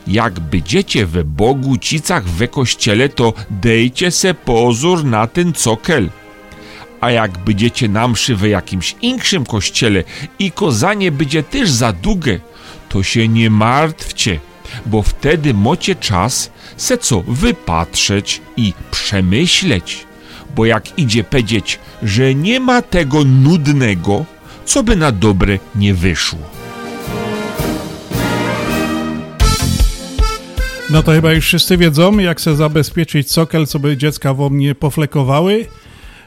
jak będziecie we Bogucicach we kościele, to dejcie se pozór na ten cokel. A jak będziecie na mszy we jakimś inkszym kościele i kozanie będzie też za długie, to się nie martwcie, bo wtedy mocie czas se co wypatrzeć i przemyśleć. Bo jak idzie powiedzieć, że nie ma tego nudnego, co by na dobre nie wyszło. No to chyba już wszyscy wiedzą, jak se zabezpieczyć sokel, co by dziecka wo mnie poflekowały.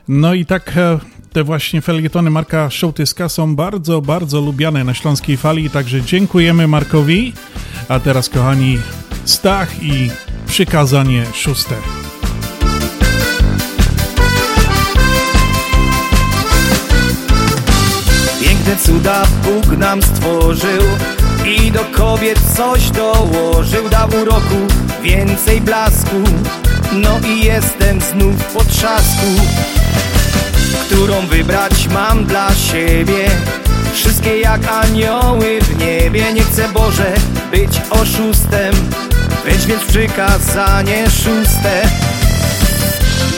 No i tak e, te właśnie felietony Marka Szołtyska są bardzo, bardzo lubiane na Śląskiej Fali, także dziękujemy Markowi. A teraz, kochani, Stach i przykazanie szóste. Piękne cuda Bóg nam stworzył i do kobiet coś dołożył Dał uroku więcej blasku No i jestem znów po trzasku Którą wybrać mam dla siebie. Wszystkie jak anioły w niebie Nie chcę Boże być oszustem. Weź więc przykazanie szóste.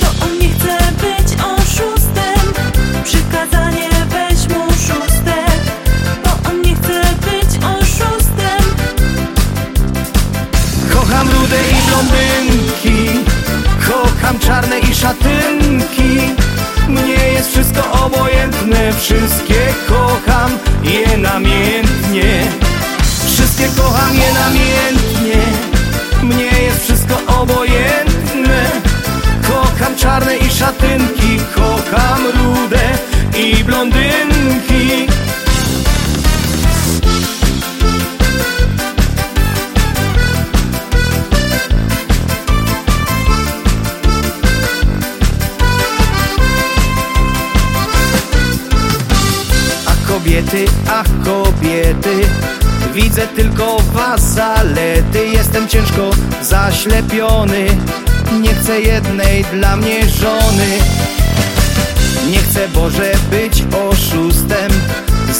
Bo on nie chce być oszustem. Przykazanie weź mu szóste. Bo on nie chce być oszustem. Kocham rude i blondynki. Kocham czarne i szatynki Mnie jest wszystko obojętne Wszystkie kocham dla mnie żony. Nie chcę Boże być oszustem.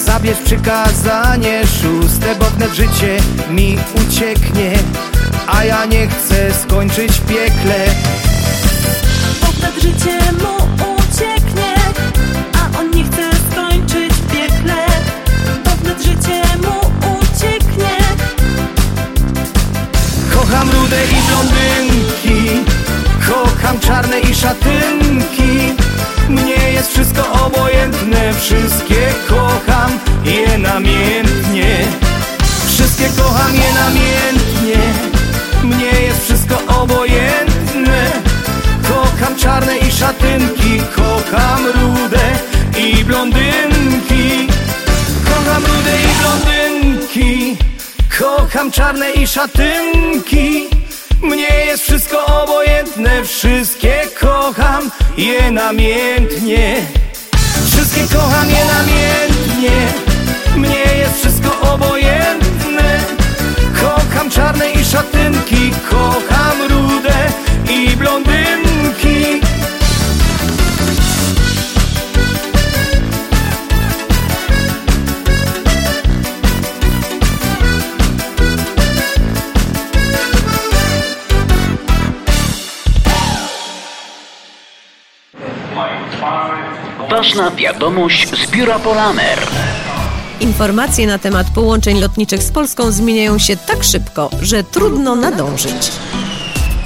Zabierz przykazanie szóste Bo wnet życie mi ucieknie A ja nie chcę skończyć w piekle. Bo wnet życie mu ucieknie A on nie chce skończyć w piekle. Bo wnet życie mu ucieknie. Kocham rude i blondynki Kocham czarne i szatynki. Mnie jest wszystko obojętne. Wszystkie kocham je namiętnie Wszystkie kocham je namiętnie Mnie jest wszystko obojętne. Kocham czarne i szatynki. Kocham rude i blondynki. Kocham rude i blondynki. Kocham czarne i szatynki Mnie jest wszystko obojętne Wszystkie kocham je namiętnie Wszystkie kocham je namiętnie Mnie jest wszystko obojętne. Kocham czarne i szatynki Kocham rude Ważna wiadomość z biura Polamer. Informacje na temat połączeń lotniczych z Polską zmieniają się tak szybko, że trudno nadążyć.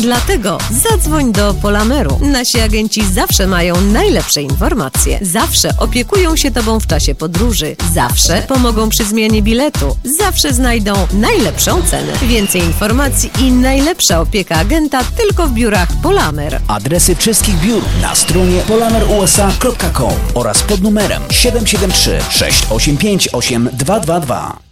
Dlatego zadzwoń do Polameru. Nasi agenci zawsze mają najlepsze informacje. Zawsze opiekują się Tobą w czasie podróży. Zawsze pomogą przy zmianie biletu. Zawsze znajdą najlepszą cenę. Więcej informacji i najlepsza opieka agenta tylko w biurach Polamer. Adresy wszystkich biur na stronie polamerusa.com oraz pod numerem 773 685 8222.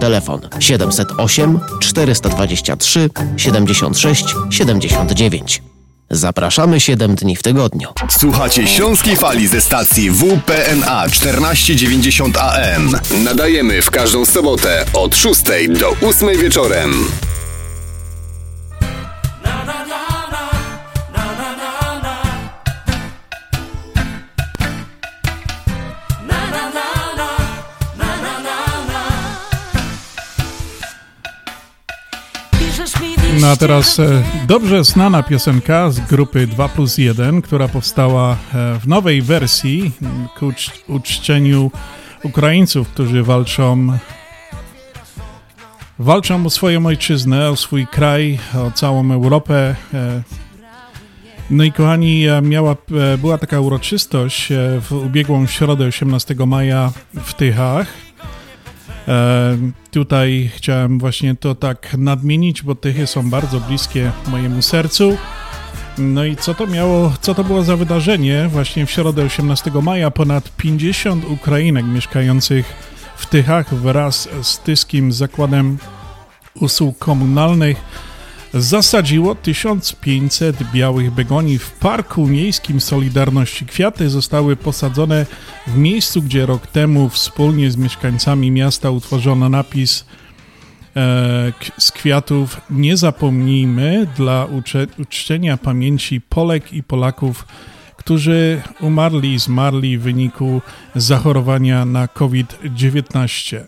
Telefon 708 423 76 79. Zapraszamy 7 dni w tygodniu. Słuchacie Śląskiej Fali ze stacji WPNA 1490 AM. Nadajemy w każdą sobotę od 6 do 8 wieczorem. No a teraz e, dobrze znana piosenka z grupy 2 plus 1, która powstała e, w nowej wersji ku ucz- uczczeniu Ukraińców, którzy walczą walczą o swoją ojczyznę, o swój kraj, o całą Europę. e. No i kochani, miała, była taka uroczystość w ubiegłą środę 18 maja w Tychach. E, tutaj chciałem właśnie to tak nadmienić, bo Tychy są bardzo bliskie mojemu sercu. No i co to miało, co to było za wydarzenie? Właśnie w środę 18 maja ponad 50 Ukrainek mieszkających w Tychach wraz z Tyskim Zakładem Usług Komunalnych zasadziło 1500 białych begoni w Parku Miejskim Solidarności. Kwiaty zostały posadzone w miejscu, gdzie rok temu wspólnie z mieszkańcami miasta utworzono napis e, z kwiatów Nie zapomnijmy dla uczczenia pamięci Polek i Polaków, którzy umarli i zmarli w wyniku zachorowania na COVID-19.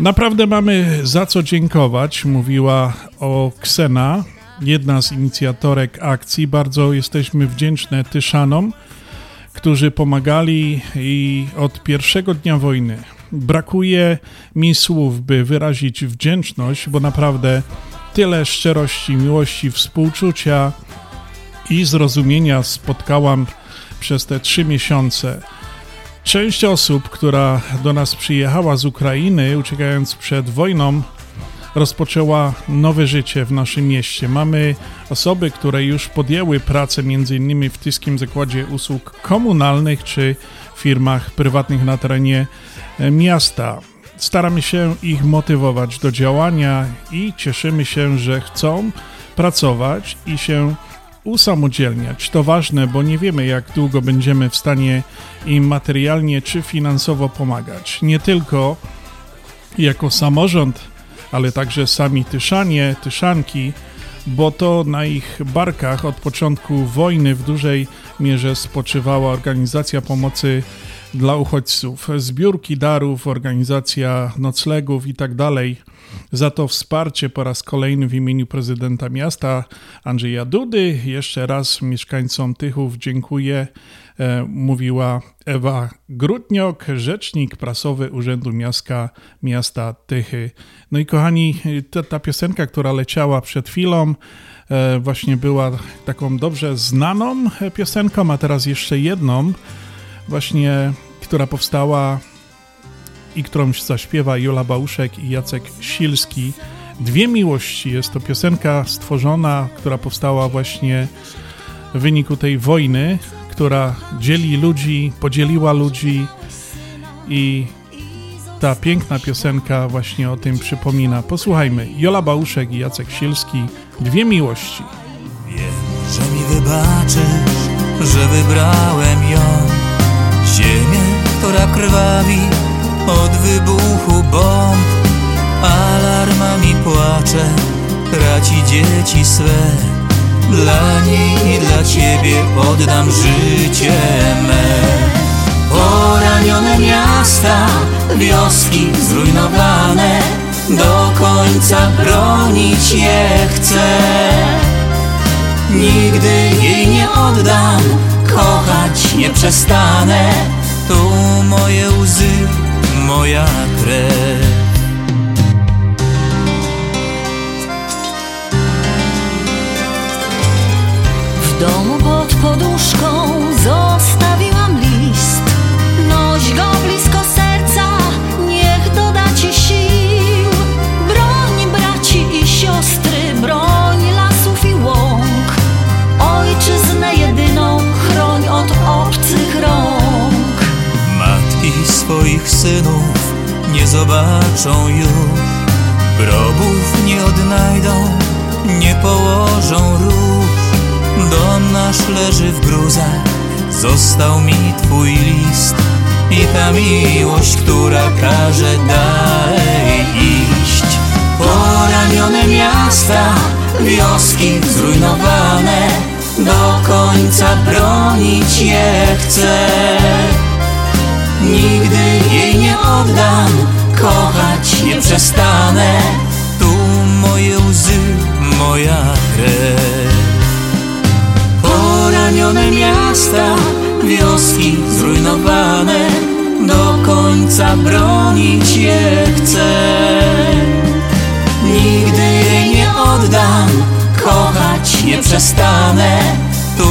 Naprawdę mamy za co dziękować, mówiła o Ksena, jedna z inicjatorek akcji. Bardzo jesteśmy wdzięczne Tyszanom, którzy pomagali i od pierwszego dnia wojny. Brakuje mi słów, by wyrazić wdzięczność, bo naprawdę tyle szczerości, miłości, współczucia i zrozumienia spotkałam przez te trzy miesiące. Część osób, która do nas przyjechała z Ukrainy, uciekając przed wojną, rozpoczęła nowe życie w naszym mieście. Mamy osoby, które już podjęły pracę m.in. w Tyskim Zakładzie Usług Komunalnych czy firmach prywatnych na terenie e, miasta. Staramy się ich motywować do działania i cieszymy się, że chcą pracować i się usamodzielniać. To ważne, bo nie wiemy, jak długo będziemy w stanie im materialnie czy finansowo pomagać. Nie tylko jako samorząd, ale także sami Tyszanie, Tyszanki, bo to na ich barkach od początku wojny w dużej mierze spoczywała organizacja pomocy dla uchodźców, zbiórki darów, organizacja noclegów itd. Za to wsparcie po raz kolejny w imieniu prezydenta miasta Andrzeja Dudy. Jeszcze raz mieszkańcom Tychów dziękuję, e, mówiła Ewa Grudniok, rzecznik prasowy Urzędu Miasta, miasta Tychy. No i kochani, ta, ta piosenka, która leciała przed chwilą, e, właśnie była taką dobrze znaną piosenką, a teraz jeszcze jedną właśnie, która powstała i którą zaśpiewa Jola Bałuszek i Jacek Silski. Dwie miłości. Jest to piosenka stworzona, która powstała właśnie w wyniku tej wojny, która dzieli ludzi, podzieliła ludzi i ta piękna piosenka właśnie o tym przypomina. Posłuchajmy. Jola Bałuszek i Jacek Silski. Dwie miłości. Wiem, że mi wybaczysz, że wybrałem ją Ziemię, która krwawi od wybuchu bomb. Alarmami płacze, traci dzieci swe. Dla niej i dla ciebie oddam życie me. Poranione miasta, wioski zrujnowane Do końca bronić je chcę. Nigdy jej nie oddam kochać nie przestanę. Tu moje łzy, moja krew. W domu pod poduszką synów nie zobaczą już. Grobów nie odnajdą, nie położą róż. Dom nasz leży w gruzach, został mi twój list. I ta miłość, która każe dalej iść. Poranione miasta, wioski zrujnowane Do końca bronić je chcę Nigdy jej nie oddam, kochać nie przestanę. Tu moje łzy, moja krew. Poranione miasta, wioski zrujnowane. Do końca bronić je chcę. Nigdy jej nie oddam, kochać nie przestanę. Tu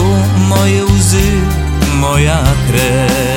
moje łzy, moja krew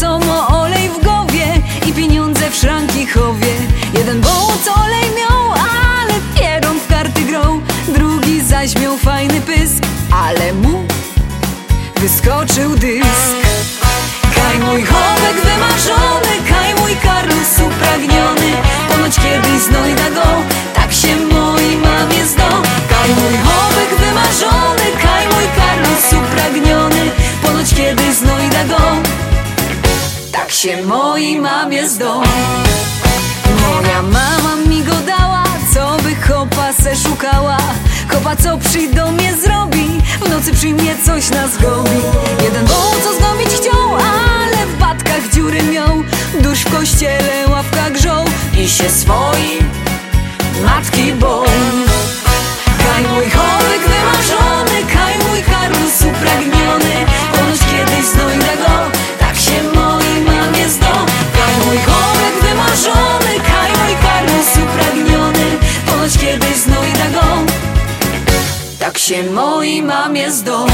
Co ma olej w głowie i pieniądze w szranki chowie Jeden bołc olej miał, ale pieron w karty grą Drugi zaś miał fajny pysk, ale mu wyskoczył dysk. Kaj mój chowek się mojej mamie zdo Moja mama mi go dała, co by chopa se szukała. Chopa co przy domie zrobi W nocy przy mnie coś nas zgobi. Jeden woł co zdobić chciał Ale w batkach dziury miał. Dusz w kościele ławka grzał I się swoi matki bał Kaj mój chołek wymarzony Kaj mój Karlus upragniony się mojej mamie zdo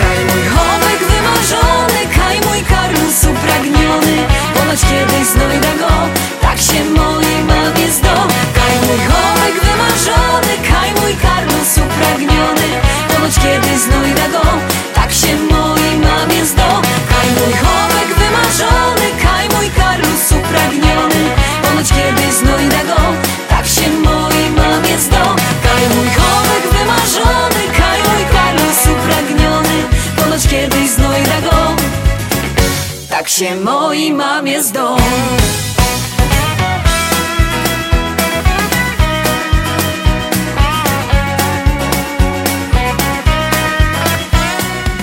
Kaj mój chowek wymarzony, kaj mój Karlus upragniony Ponoć kiedyś znajdę go, tak się mojej mamie zdo Kaj mój chowek wymarzony, kaj mój Karlus upragniony Ponoć kiedyś znajdę go, tak się mojej mamie Kaj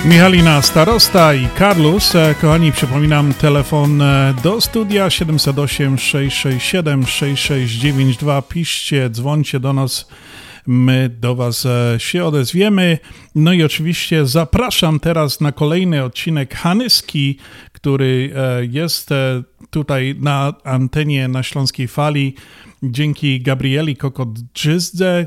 Michalina Starosta i Karlus. E, Kochani, przypominam telefon e, do studia 708 667 6692. Piszcie, dzwońcie do nas. My do Was e, się odezwiemy. No i oczywiście zapraszam teraz na kolejny odcinek Hanyski, który jest tutaj na antenie na Śląskiej Fali dzięki Gabrieli Kokot-Drzyzdze, e,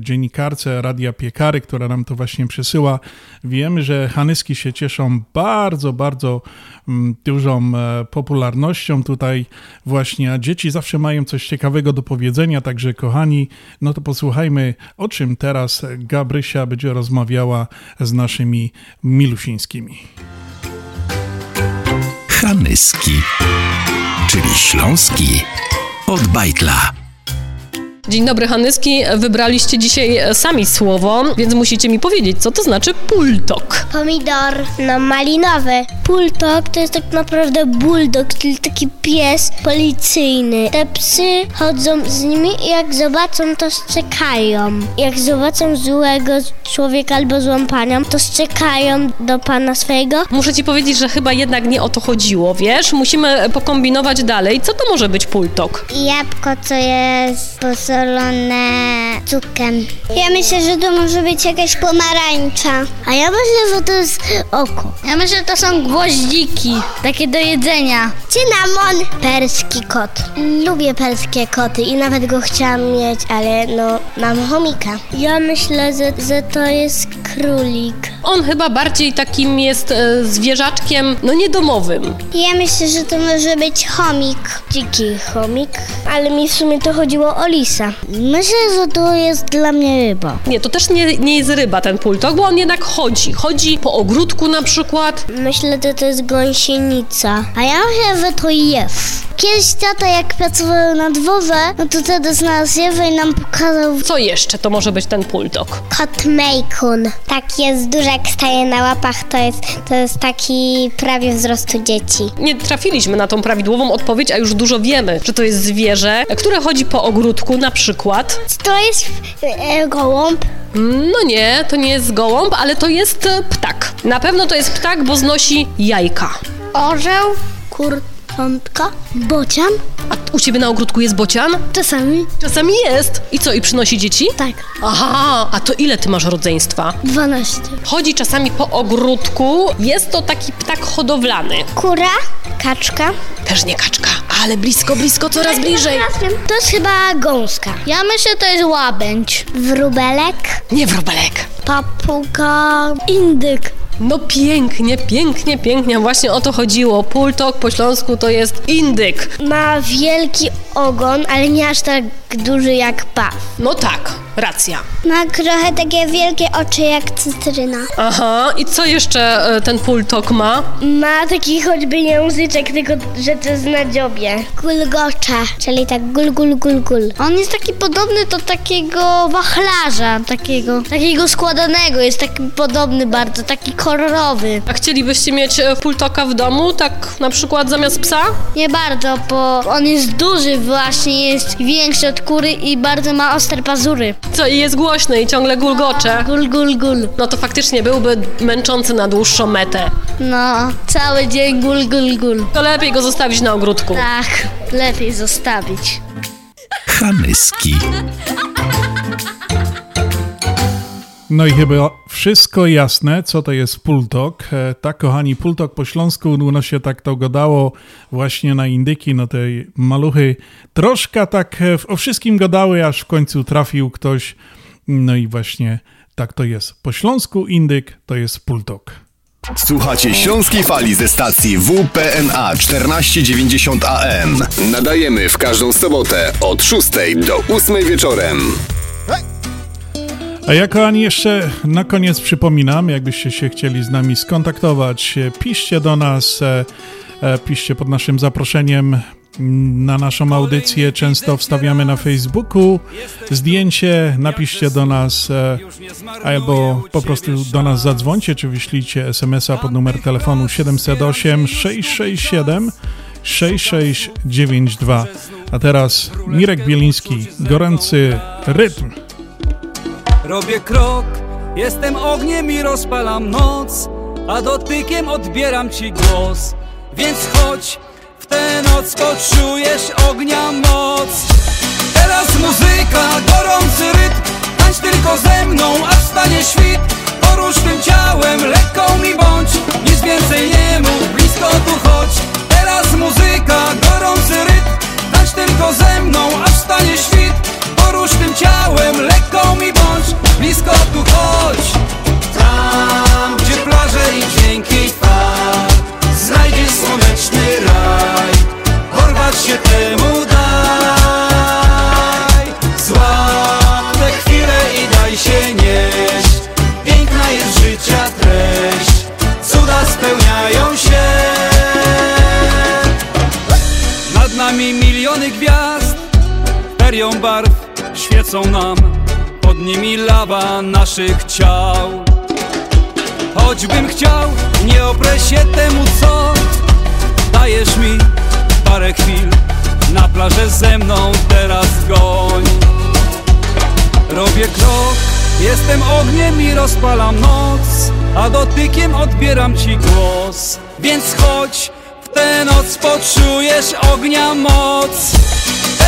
dziennikarce Radia Piekary, która nam to właśnie przysyła. Wiemy, że Hanyski się cieszą bardzo, bardzo mm, dużą e, popularnością tutaj właśnie, a dzieci zawsze mają coś ciekawego do powiedzenia, także kochani, no to posłuchajmy, o czym teraz Gabrysia będzie rozmawiała z naszymi milusińskimi. Hanyski, czyli śląski od bajtla. Dzień dobry, Hanyski. Wybraliście dzisiaj e, sami słowo, więc musicie mi powiedzieć, co to znaczy pultok. Pomidor, no malinowy. Bulldog to jest tak naprawdę bulldog, czyli taki pies policyjny. Te psy chodzą z nimi i jak zobaczą, to szczekają. Jak zobaczą złego człowieka albo złą panią, to szczekają do pana swojego. Muszę ci powiedzieć, że chyba jednak nie o to chodziło, wiesz? Musimy pokombinować dalej. Co to może być pultok? Jabłko, co jest posolone cukrem. Ja myślę, że to może być jakaś pomarańcza. A ja myślę, że to jest oko. Ja myślę, że to są gwoździki, takie do jedzenia. Cynamon. Perski kot. Lubię perskie koty i nawet go chciałam mieć, ale no, mam chomika. Ja myślę, że, że to jest królik. On chyba bardziej takim jest e, zwierzaczkiem, no niedomowym. Ja myślę, że to może być chomik. Dziki chomik. Ale mi w sumie to chodziło o lisa. Myślę, że to jest dla mnie ryba. Nie, to też nie, nie jest ryba ten pultok, bo on jednak chodzi. Chodzi po ogródku na przykład. Myślę, że to jest gąsienica. A ja myślę, że to jest. Kiedyś tata jak pracował na dworze, no to wtedy znalazł jewy i nam pokazał... Co jeszcze to może być ten pultok? Kot Mejkun. Tak jest duży, jak staje na łapach, to jest, to jest taki prawie wzrostu dzieci. Nie trafiliśmy na tą prawidłową odpowiedź, a już dużo wiemy, że to jest zwierzę, które chodzi po ogródku na przykład. To jest e, gołąb. No nie, to nie jest gołąb, ale to jest e, ptak. Na pewno to jest ptak, bo znosi jajka. Orzeł, kurczątka, bocian. A u ciebie na ogródku jest bocian? Czasami. Czasami jest. I co, i przynosi dzieci? Tak. Aha, a to ile ty masz rodzeństwa? 12. Chodzi czasami po ogródku. Jest to taki ptak hodowlany. Kura, kaczka. Też nie kaczka, ale blisko, blisko, coraz bliżej. To jest chyba gąska. Ja myślę, to jest łabędź. Wróbelek. Nie wróbelek. Papuga. Indyk. No pięknie, pięknie, pięknie. Właśnie o to chodziło. Pultok po śląsku to jest indyk. Ma wielki ogon, ale nie aż tak duży jak paw. No tak. Racja. Ma trochę takie wielkie oczy jak cytryna. Aha, i co jeszcze e, ten pultok ma? Ma taki choćby nie języczek, tylko że to jest na dziobie. Gulgocze, czyli tak gul, gul, gul, gul. On jest taki podobny do takiego wachlarza, takiego, takiego składanego. Jest taki podobny bardzo, taki kolorowy. A chcielibyście mieć e, pultoka w domu, tak na przykład zamiast psa? Nie bardzo, bo on jest duży właśnie, jest większy od kury i bardzo ma ostre pazury. Co, i jest głośny i ciągle gulgocze. Gul, gul, gul. No to faktycznie byłby męczący na dłuższą metę. No, cały dzień gul, gul, gul. To lepiej go zostawić na ogródku. Tak, lepiej zostawić. Hanyski. No i chyba wszystko jasne, co to jest pultok. E, Tak, kochani, pultok po śląsku, no się tak to gadało właśnie na indyki, no tej maluchy. Troszkę tak e, o wszystkim gadały, aż w końcu trafił ktoś. No i właśnie tak to jest. Po śląsku indyk to jest pultok. Słuchacie Śląskiej Fali ze stacji WPNA 1490 AM. Nadajemy w każdą sobotę od 6 do 8 wieczorem. A ja kochani jeszcze na koniec przypominam, jakbyście się chcieli z nami skontaktować, e, piszcie do nas, e, e, piszcie pod naszym zaproszeniem na naszą audycję. Często wstawiamy na Facebooku zdjęcie, napiszcie do nas albo po prostu do nas zadzwońcie, czy wyślijcie SMS-a pod numer telefonu 708 667 6692. A teraz Mirek Bieliński, gorący rytm. Robię krok, jestem ogniem i rozpalam noc, a dotykiem odbieram ci głos. Więc chodź, w tę noc poczujesz ognia moc. Teraz muzyka, gorący rytm, tańcz tylko ze mną, aż stanie świt. Porusz tym ciałem, lekką mi bądź, nic więcej nie mów, blisko tu chodź. Teraz muzyka, gorący rytm, tańcz tylko ze mną, aż stanie świt. Porusz tym ciałem, lekką mi bądź, blisko tu chodź. Tam, gdzie plaże i dźwięki fal, znajdziesz słoneczny raj. Porwać się temu daj. Złap tę chwilę i daj się nieść. Piękna jest życia treść, cuda spełniają się. Nad nami miliony gwiazd, ferią barw świecą nam, pod nimi lawa naszych ciał. Choćbym chciał, nie oprę się temu, co dajesz mi parę chwil. Na plażę ze mną teraz goń. Robię krok, jestem ogniem i rozpalam noc, a dotykiem odbieram ci głos. Więc chodź, w tę noc poczujesz ognia moc.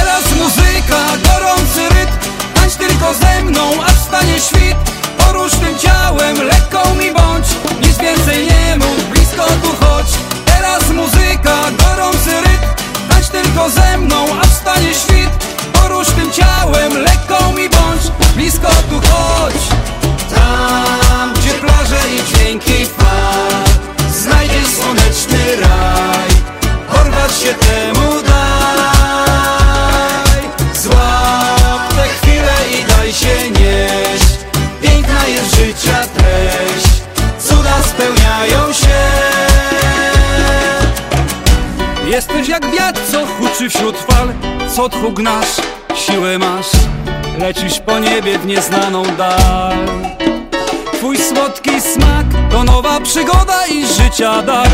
Teraz muzyka, gorący rytm. Tańcz tylko ze mną, aż stanie świt. Porusz tym ciałem, lekką mi bądź. Nic więcej nie mów, blisko tu chodź. Teraz muzyka, gorący rytm. Tańcz tylko ze mną, aż stanie świt. Porusz tym ciałem, lekką mi bądź. Blisko tu chodź. Tam, gdzie plaże i dźwięki fal Znajdziesz słoneczny raj. Porwać się temu Jesteś jak wiatr, co huczy wśród fal. Co tchu gnasz, siłę masz. Lecisz po niebie w nieznaną dal. Twój słodki smak to nowa przygoda i życia dar.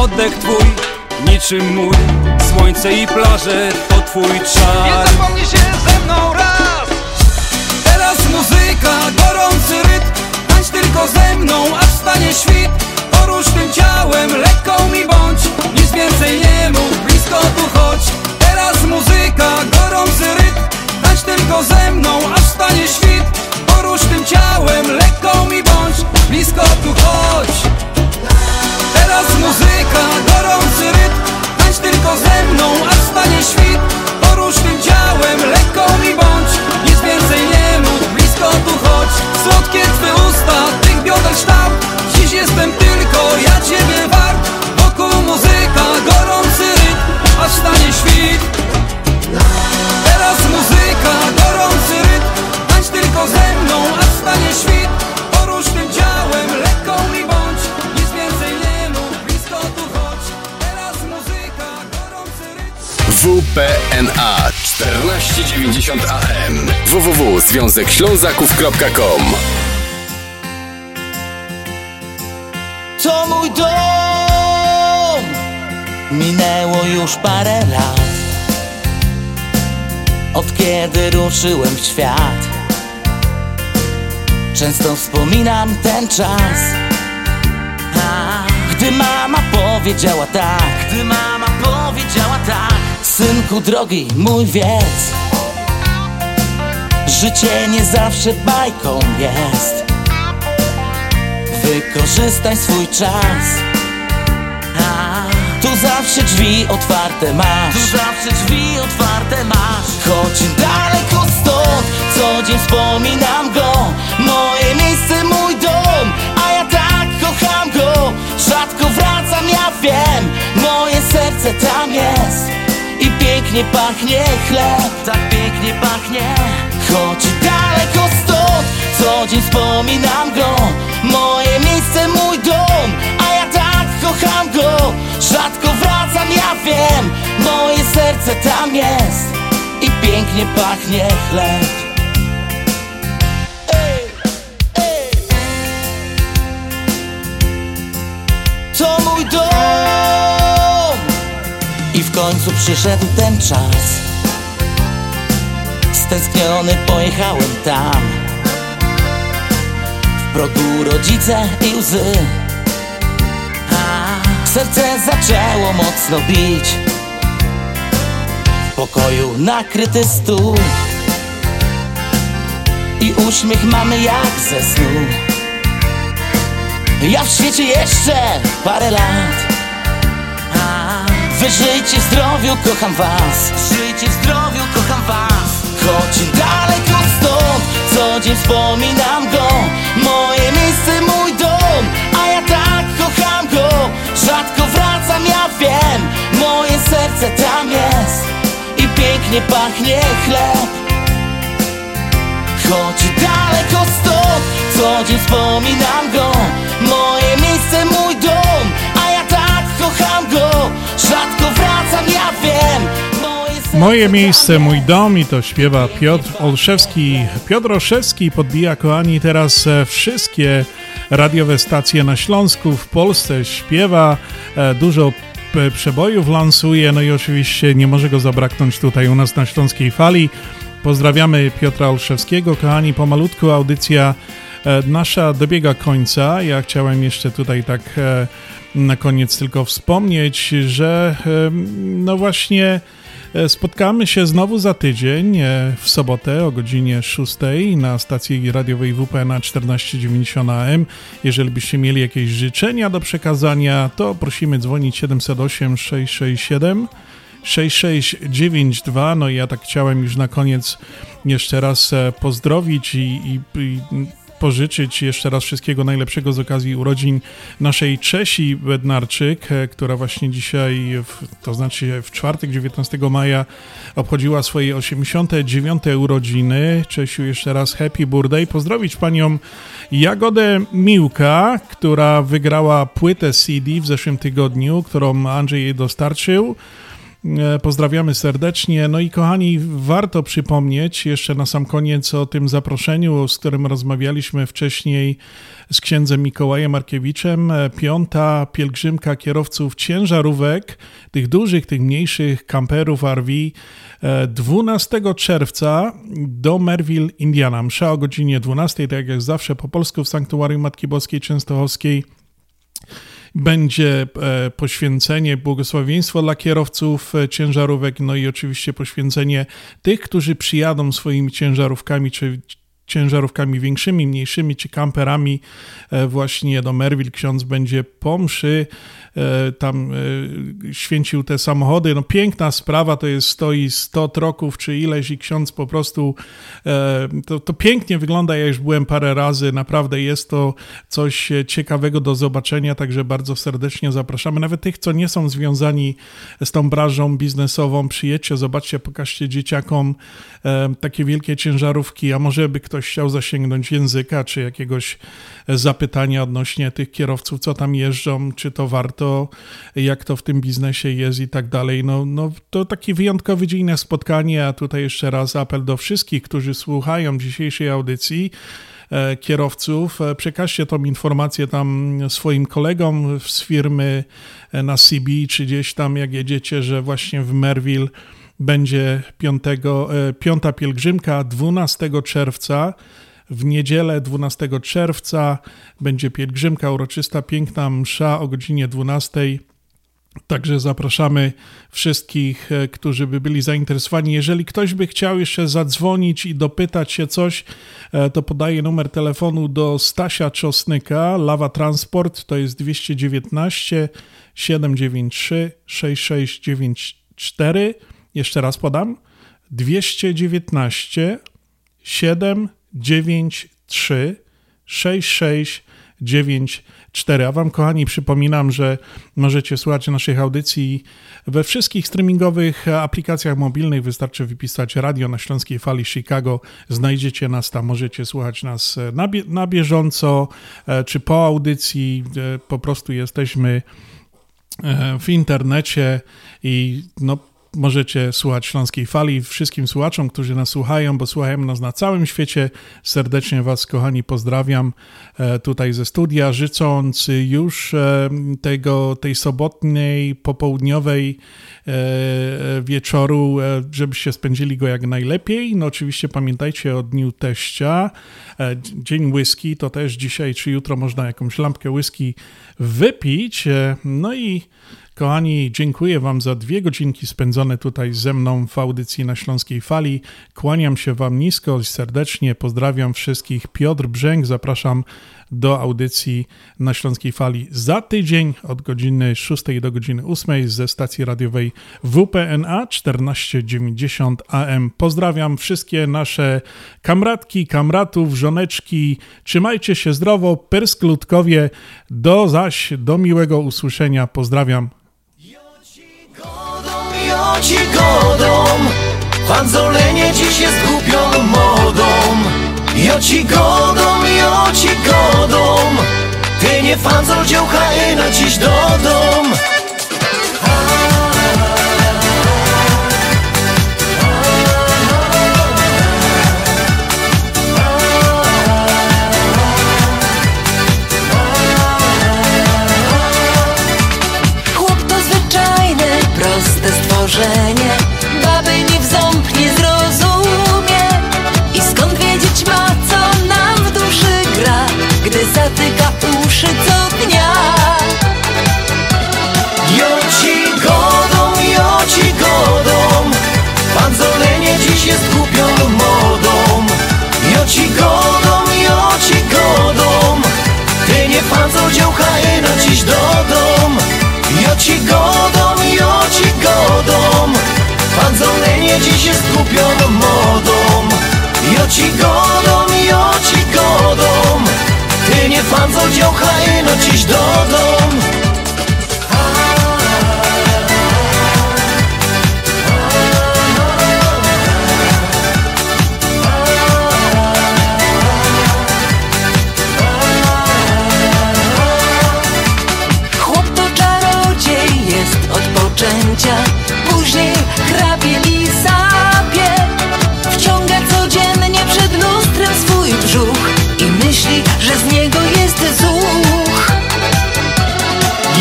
Oddech twój niczym mój. Słońce i plaże to twój czar. Nie zapomnij się ze mną raz. Teraz muzyka, gorący rytm. Tańcz tylko ze mną, aż stanie świt Porusz tym ciałem, lekką mi bądź Nic więcej nie mów, blisko tu chodź. Teraz muzyka, gorący rytm Tańcz tylko ze mną, aż stanie świt. Porusz tym ciałem, lekką mi bądź Blisko tu chodź. Teraz muzyka, gorący rytm Tańcz tylko ze mną, aż stanie świt. Porusz tym ciałem, lekką mi bądź Nic więcej nie mów, blisko tu chodź. Słodkie twe usta, tych bioder kształt Dziś jestem tylko ja ciebie wart Wokół muzyka, gorący rytm Aż stanie świt. Teraz muzyka, gorący rytm Tańcz tylko ze mną, aż stanie świt. Porusz tym ciałem, lekką mi bądź Nic więcej nie mów, blisko tu chodź. Teraz muzyka, gorący rytm. WPNA 1490 AM www.związekślązaków.com To mój dom. Minęło już parę lat. Od kiedy ruszyłem w świat. Często wspominam ten czas. Gdy mama powiedziała tak. Gdy mama powiedziała tak. Synku drogi, mój wiedz Życie nie zawsze bajką jest Wykorzystaj swój czas. Tu zawsze drzwi otwarte masz. Tu zawsze drzwi otwarte masz. Choć daleko stąd. Co dzień wspominam go. Moje miejsce, mój dom. A ja tak kocham go. Rzadko wracam, ja wiem. Moje serce tam jest. I pięknie pachnie chleb. Tak pięknie pachnie. Choć daleko stąd Co dzień wspominam go. Moje miejsce, mój dom A ja tak kocham go. Rzadko wracam, ja wiem Moje serce tam jest I pięknie pachnie chleb. To mój dom. I w końcu przyszedł ten czas. Stęskniony pojechałem tam W progu rodzice i łzy. Serce zaczęło mocno bić. W pokoju nakryty stół. I uśmiech mamy jak ze snu. Ja w świecie jeszcze parę lat. A Wy żyjcie w zdrowiu, kocham was. Żyjcie w zdrowiu, kocham was. Choć daleko stąd Co dzień wspominam go. Moje miejsce, mój dom A ja tak kocham go. Rzadko wracam, ja wiem Moje serce tam jest. I pięknie pachnie chleb. Choć daleko stąd Co dzień wspominam go Moje miejsce, mój dom i to śpiewa Piotr Olszewski. Piotr Olszewski podbija, kochani, teraz e, wszystkie radiowe stacje na Śląsku, w Polsce śpiewa, e, dużo p- przebojów lansuje, no i oczywiście nie może go zabraknąć tutaj u nas na Śląskiej Fali. Pozdrawiamy Piotra Olszewskiego, kochani, pomalutku audycja e, nasza dobiega końca. Ja chciałem jeszcze tutaj tak e, na koniec tylko wspomnieć, że e, no właśnie e, spotkamy się znowu za tydzień e, w sobotę o godzinie 6 na stacji radiowej WP na 1490 AM. Jeżeli byście mieli jakieś życzenia do przekazania, to prosimy dzwonić 708 667 6692. No i ja tak chciałem już na koniec jeszcze raz e, pozdrowić i, i, i pożyczyć jeszcze raz wszystkiego najlepszego z okazji urodzin naszej Czesi Bednarczyk, e, która właśnie dzisiaj, w, to znaczy w czwartek 19 maja obchodziła swoje 89 urodziny. Czesiu, jeszcze raz happy birthday. Pozdrowić panią Jagodę Miłka, która wygrała płytę CD w zeszłym tygodniu, którą Andrzej jej dostarczył. E, Pozdrawiamy serdecznie. No i kochani, warto przypomnieć jeszcze na sam koniec o tym zaproszeniu, z którym rozmawialiśmy wcześniej z księdzem Mikołajem Markiewiczem. E, Piąta pielgrzymka kierowców ciężarówek, tych dużych, tych mniejszych kamperów RV. e, 12 czerwca do Merville, Indiana. Msza o godzinie 12, tak jak zawsze po polsku w Sanktuarium Matki Boskiej Częstochowskiej będzie e, poświęcenie, błogosławieństwo dla kierowców e, ciężarówek, no i oczywiście poświęcenie tych, którzy przyjadą swoimi ciężarówkami, czy ciężarówkami większymi, mniejszymi, czy kamperami e, właśnie do Merville. Ksiądz będzie po mszy tam e, święcił te samochody. No piękna sprawa, to jest stoi 100 troków czy ileś i ksiądz po prostu e, to, to pięknie wygląda. Ja już byłem parę razy, naprawdę jest to coś e, ciekawego do zobaczenia, także bardzo serdecznie zapraszamy. Nawet tych, co nie są związani z tą branżą biznesową, przyjedźcie, zobaczcie, pokażcie dzieciakom e, takie wielkie ciężarówki, a może by ktoś chciał zasięgnąć języka, czy jakiegoś zapytania odnośnie tych kierowców, co tam jeżdżą, czy to warto, jak to w tym biznesie jest i tak dalej. No, no to taki wyjątkowy dzień na spotkanie, a tutaj jeszcze raz apel do wszystkich, którzy słuchają dzisiejszej audycji e, kierowców. E, przekażcie tą informację tam swoim kolegom z firmy e, na CB, czy gdzieś tam jak jedziecie, że właśnie w Merville będzie 5, 5 pielgrzymka 12 czerwca. W niedzielę 12 czerwca będzie pielgrzymka uroczysta, piękna msza o godzinie 12. Także zapraszamy wszystkich, e, którzy by byli zainteresowani. Jeżeli ktoś by chciał jeszcze zadzwonić i dopytać się coś, e, to podaję numer telefonu do Stasia Czosnyka, Lawa Transport, to jest 219 793 6694. Jeszcze raz podam. 219 793 6694. A Wam, kochani, przypominam, że możecie słuchać naszych audycji we wszystkich streamingowych aplikacjach mobilnych. Wystarczy wypisać radio na Śląskiej Fali Chicago. Znajdziecie nas tam, możecie słuchać nas na, bie na bieżąco, e, czy po audycji. E, po prostu jesteśmy e, w internecie i no możecie słuchać Śląskiej Fali. Wszystkim słuchaczom, którzy nas słuchają, bo słuchają nas na całym świecie, serdecznie Was, kochani, pozdrawiam e, tutaj ze studia, życząc już e, tego, tej sobotniej, popołudniowej e, wieczoru, żebyście spędzili go jak najlepiej. No oczywiście pamiętajcie o Dniu Teścia. Dzień whisky, to też dzisiaj czy jutro można jakąś lampkę whisky wypić. No i Kochani, dziękuję Wam za dwie godzinki spędzone tutaj ze mną w audycji na Śląskiej Fali. Kłaniam się Wam nisko i serdecznie, pozdrawiam wszystkich. Piotr Brzęk, zapraszam do audycji na Śląskiej Fali za tydzień od godziny 6 do godziny 8 ze stacji radiowej WPNA 1490 AM. Pozdrawiam wszystkie nasze kamratki, kamratów, żoneczki. Trzymajcie się zdrowo, persklutkowie. Do zaś, do miłego usłyszenia. Pozdrawiam ci godą. Fanzolenie dziś jest głupią modą. Jo ci godą, jo ci godą. Ty nie fanzol dziołcha na dziś do ci godą, jo ci godą. Panzolenie dziś jest głupioną modą. Jo ci godą, jo ci godą. Ty nie fanzol dziołcha no dziś do że z niego jest zuch.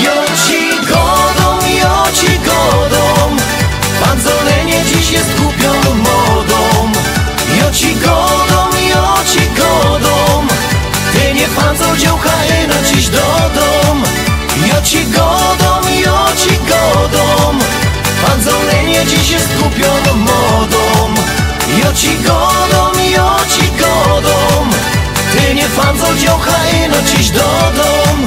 Jo ci godą, jo ci godą Panzolenie dziś jest głupią modą. Jo ci godą, jo ci godą Ty nie panzol dziołcha na dziś do dom Jo ci godą, jo ci godą Panzolenie dziś jest głupioną modą. Jo ci godą, jo ci godą Ty nie fanzol dziołcha no dziś do dom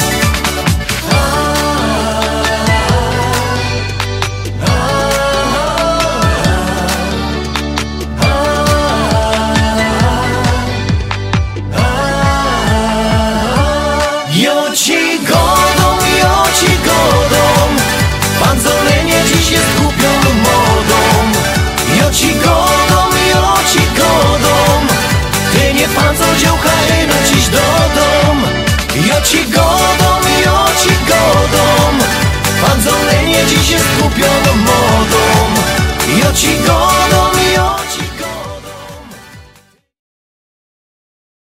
Ja ci godom, ja ci godom. Pan Zolenie dziś jest kupioną modą. Ja ci godom, ja ci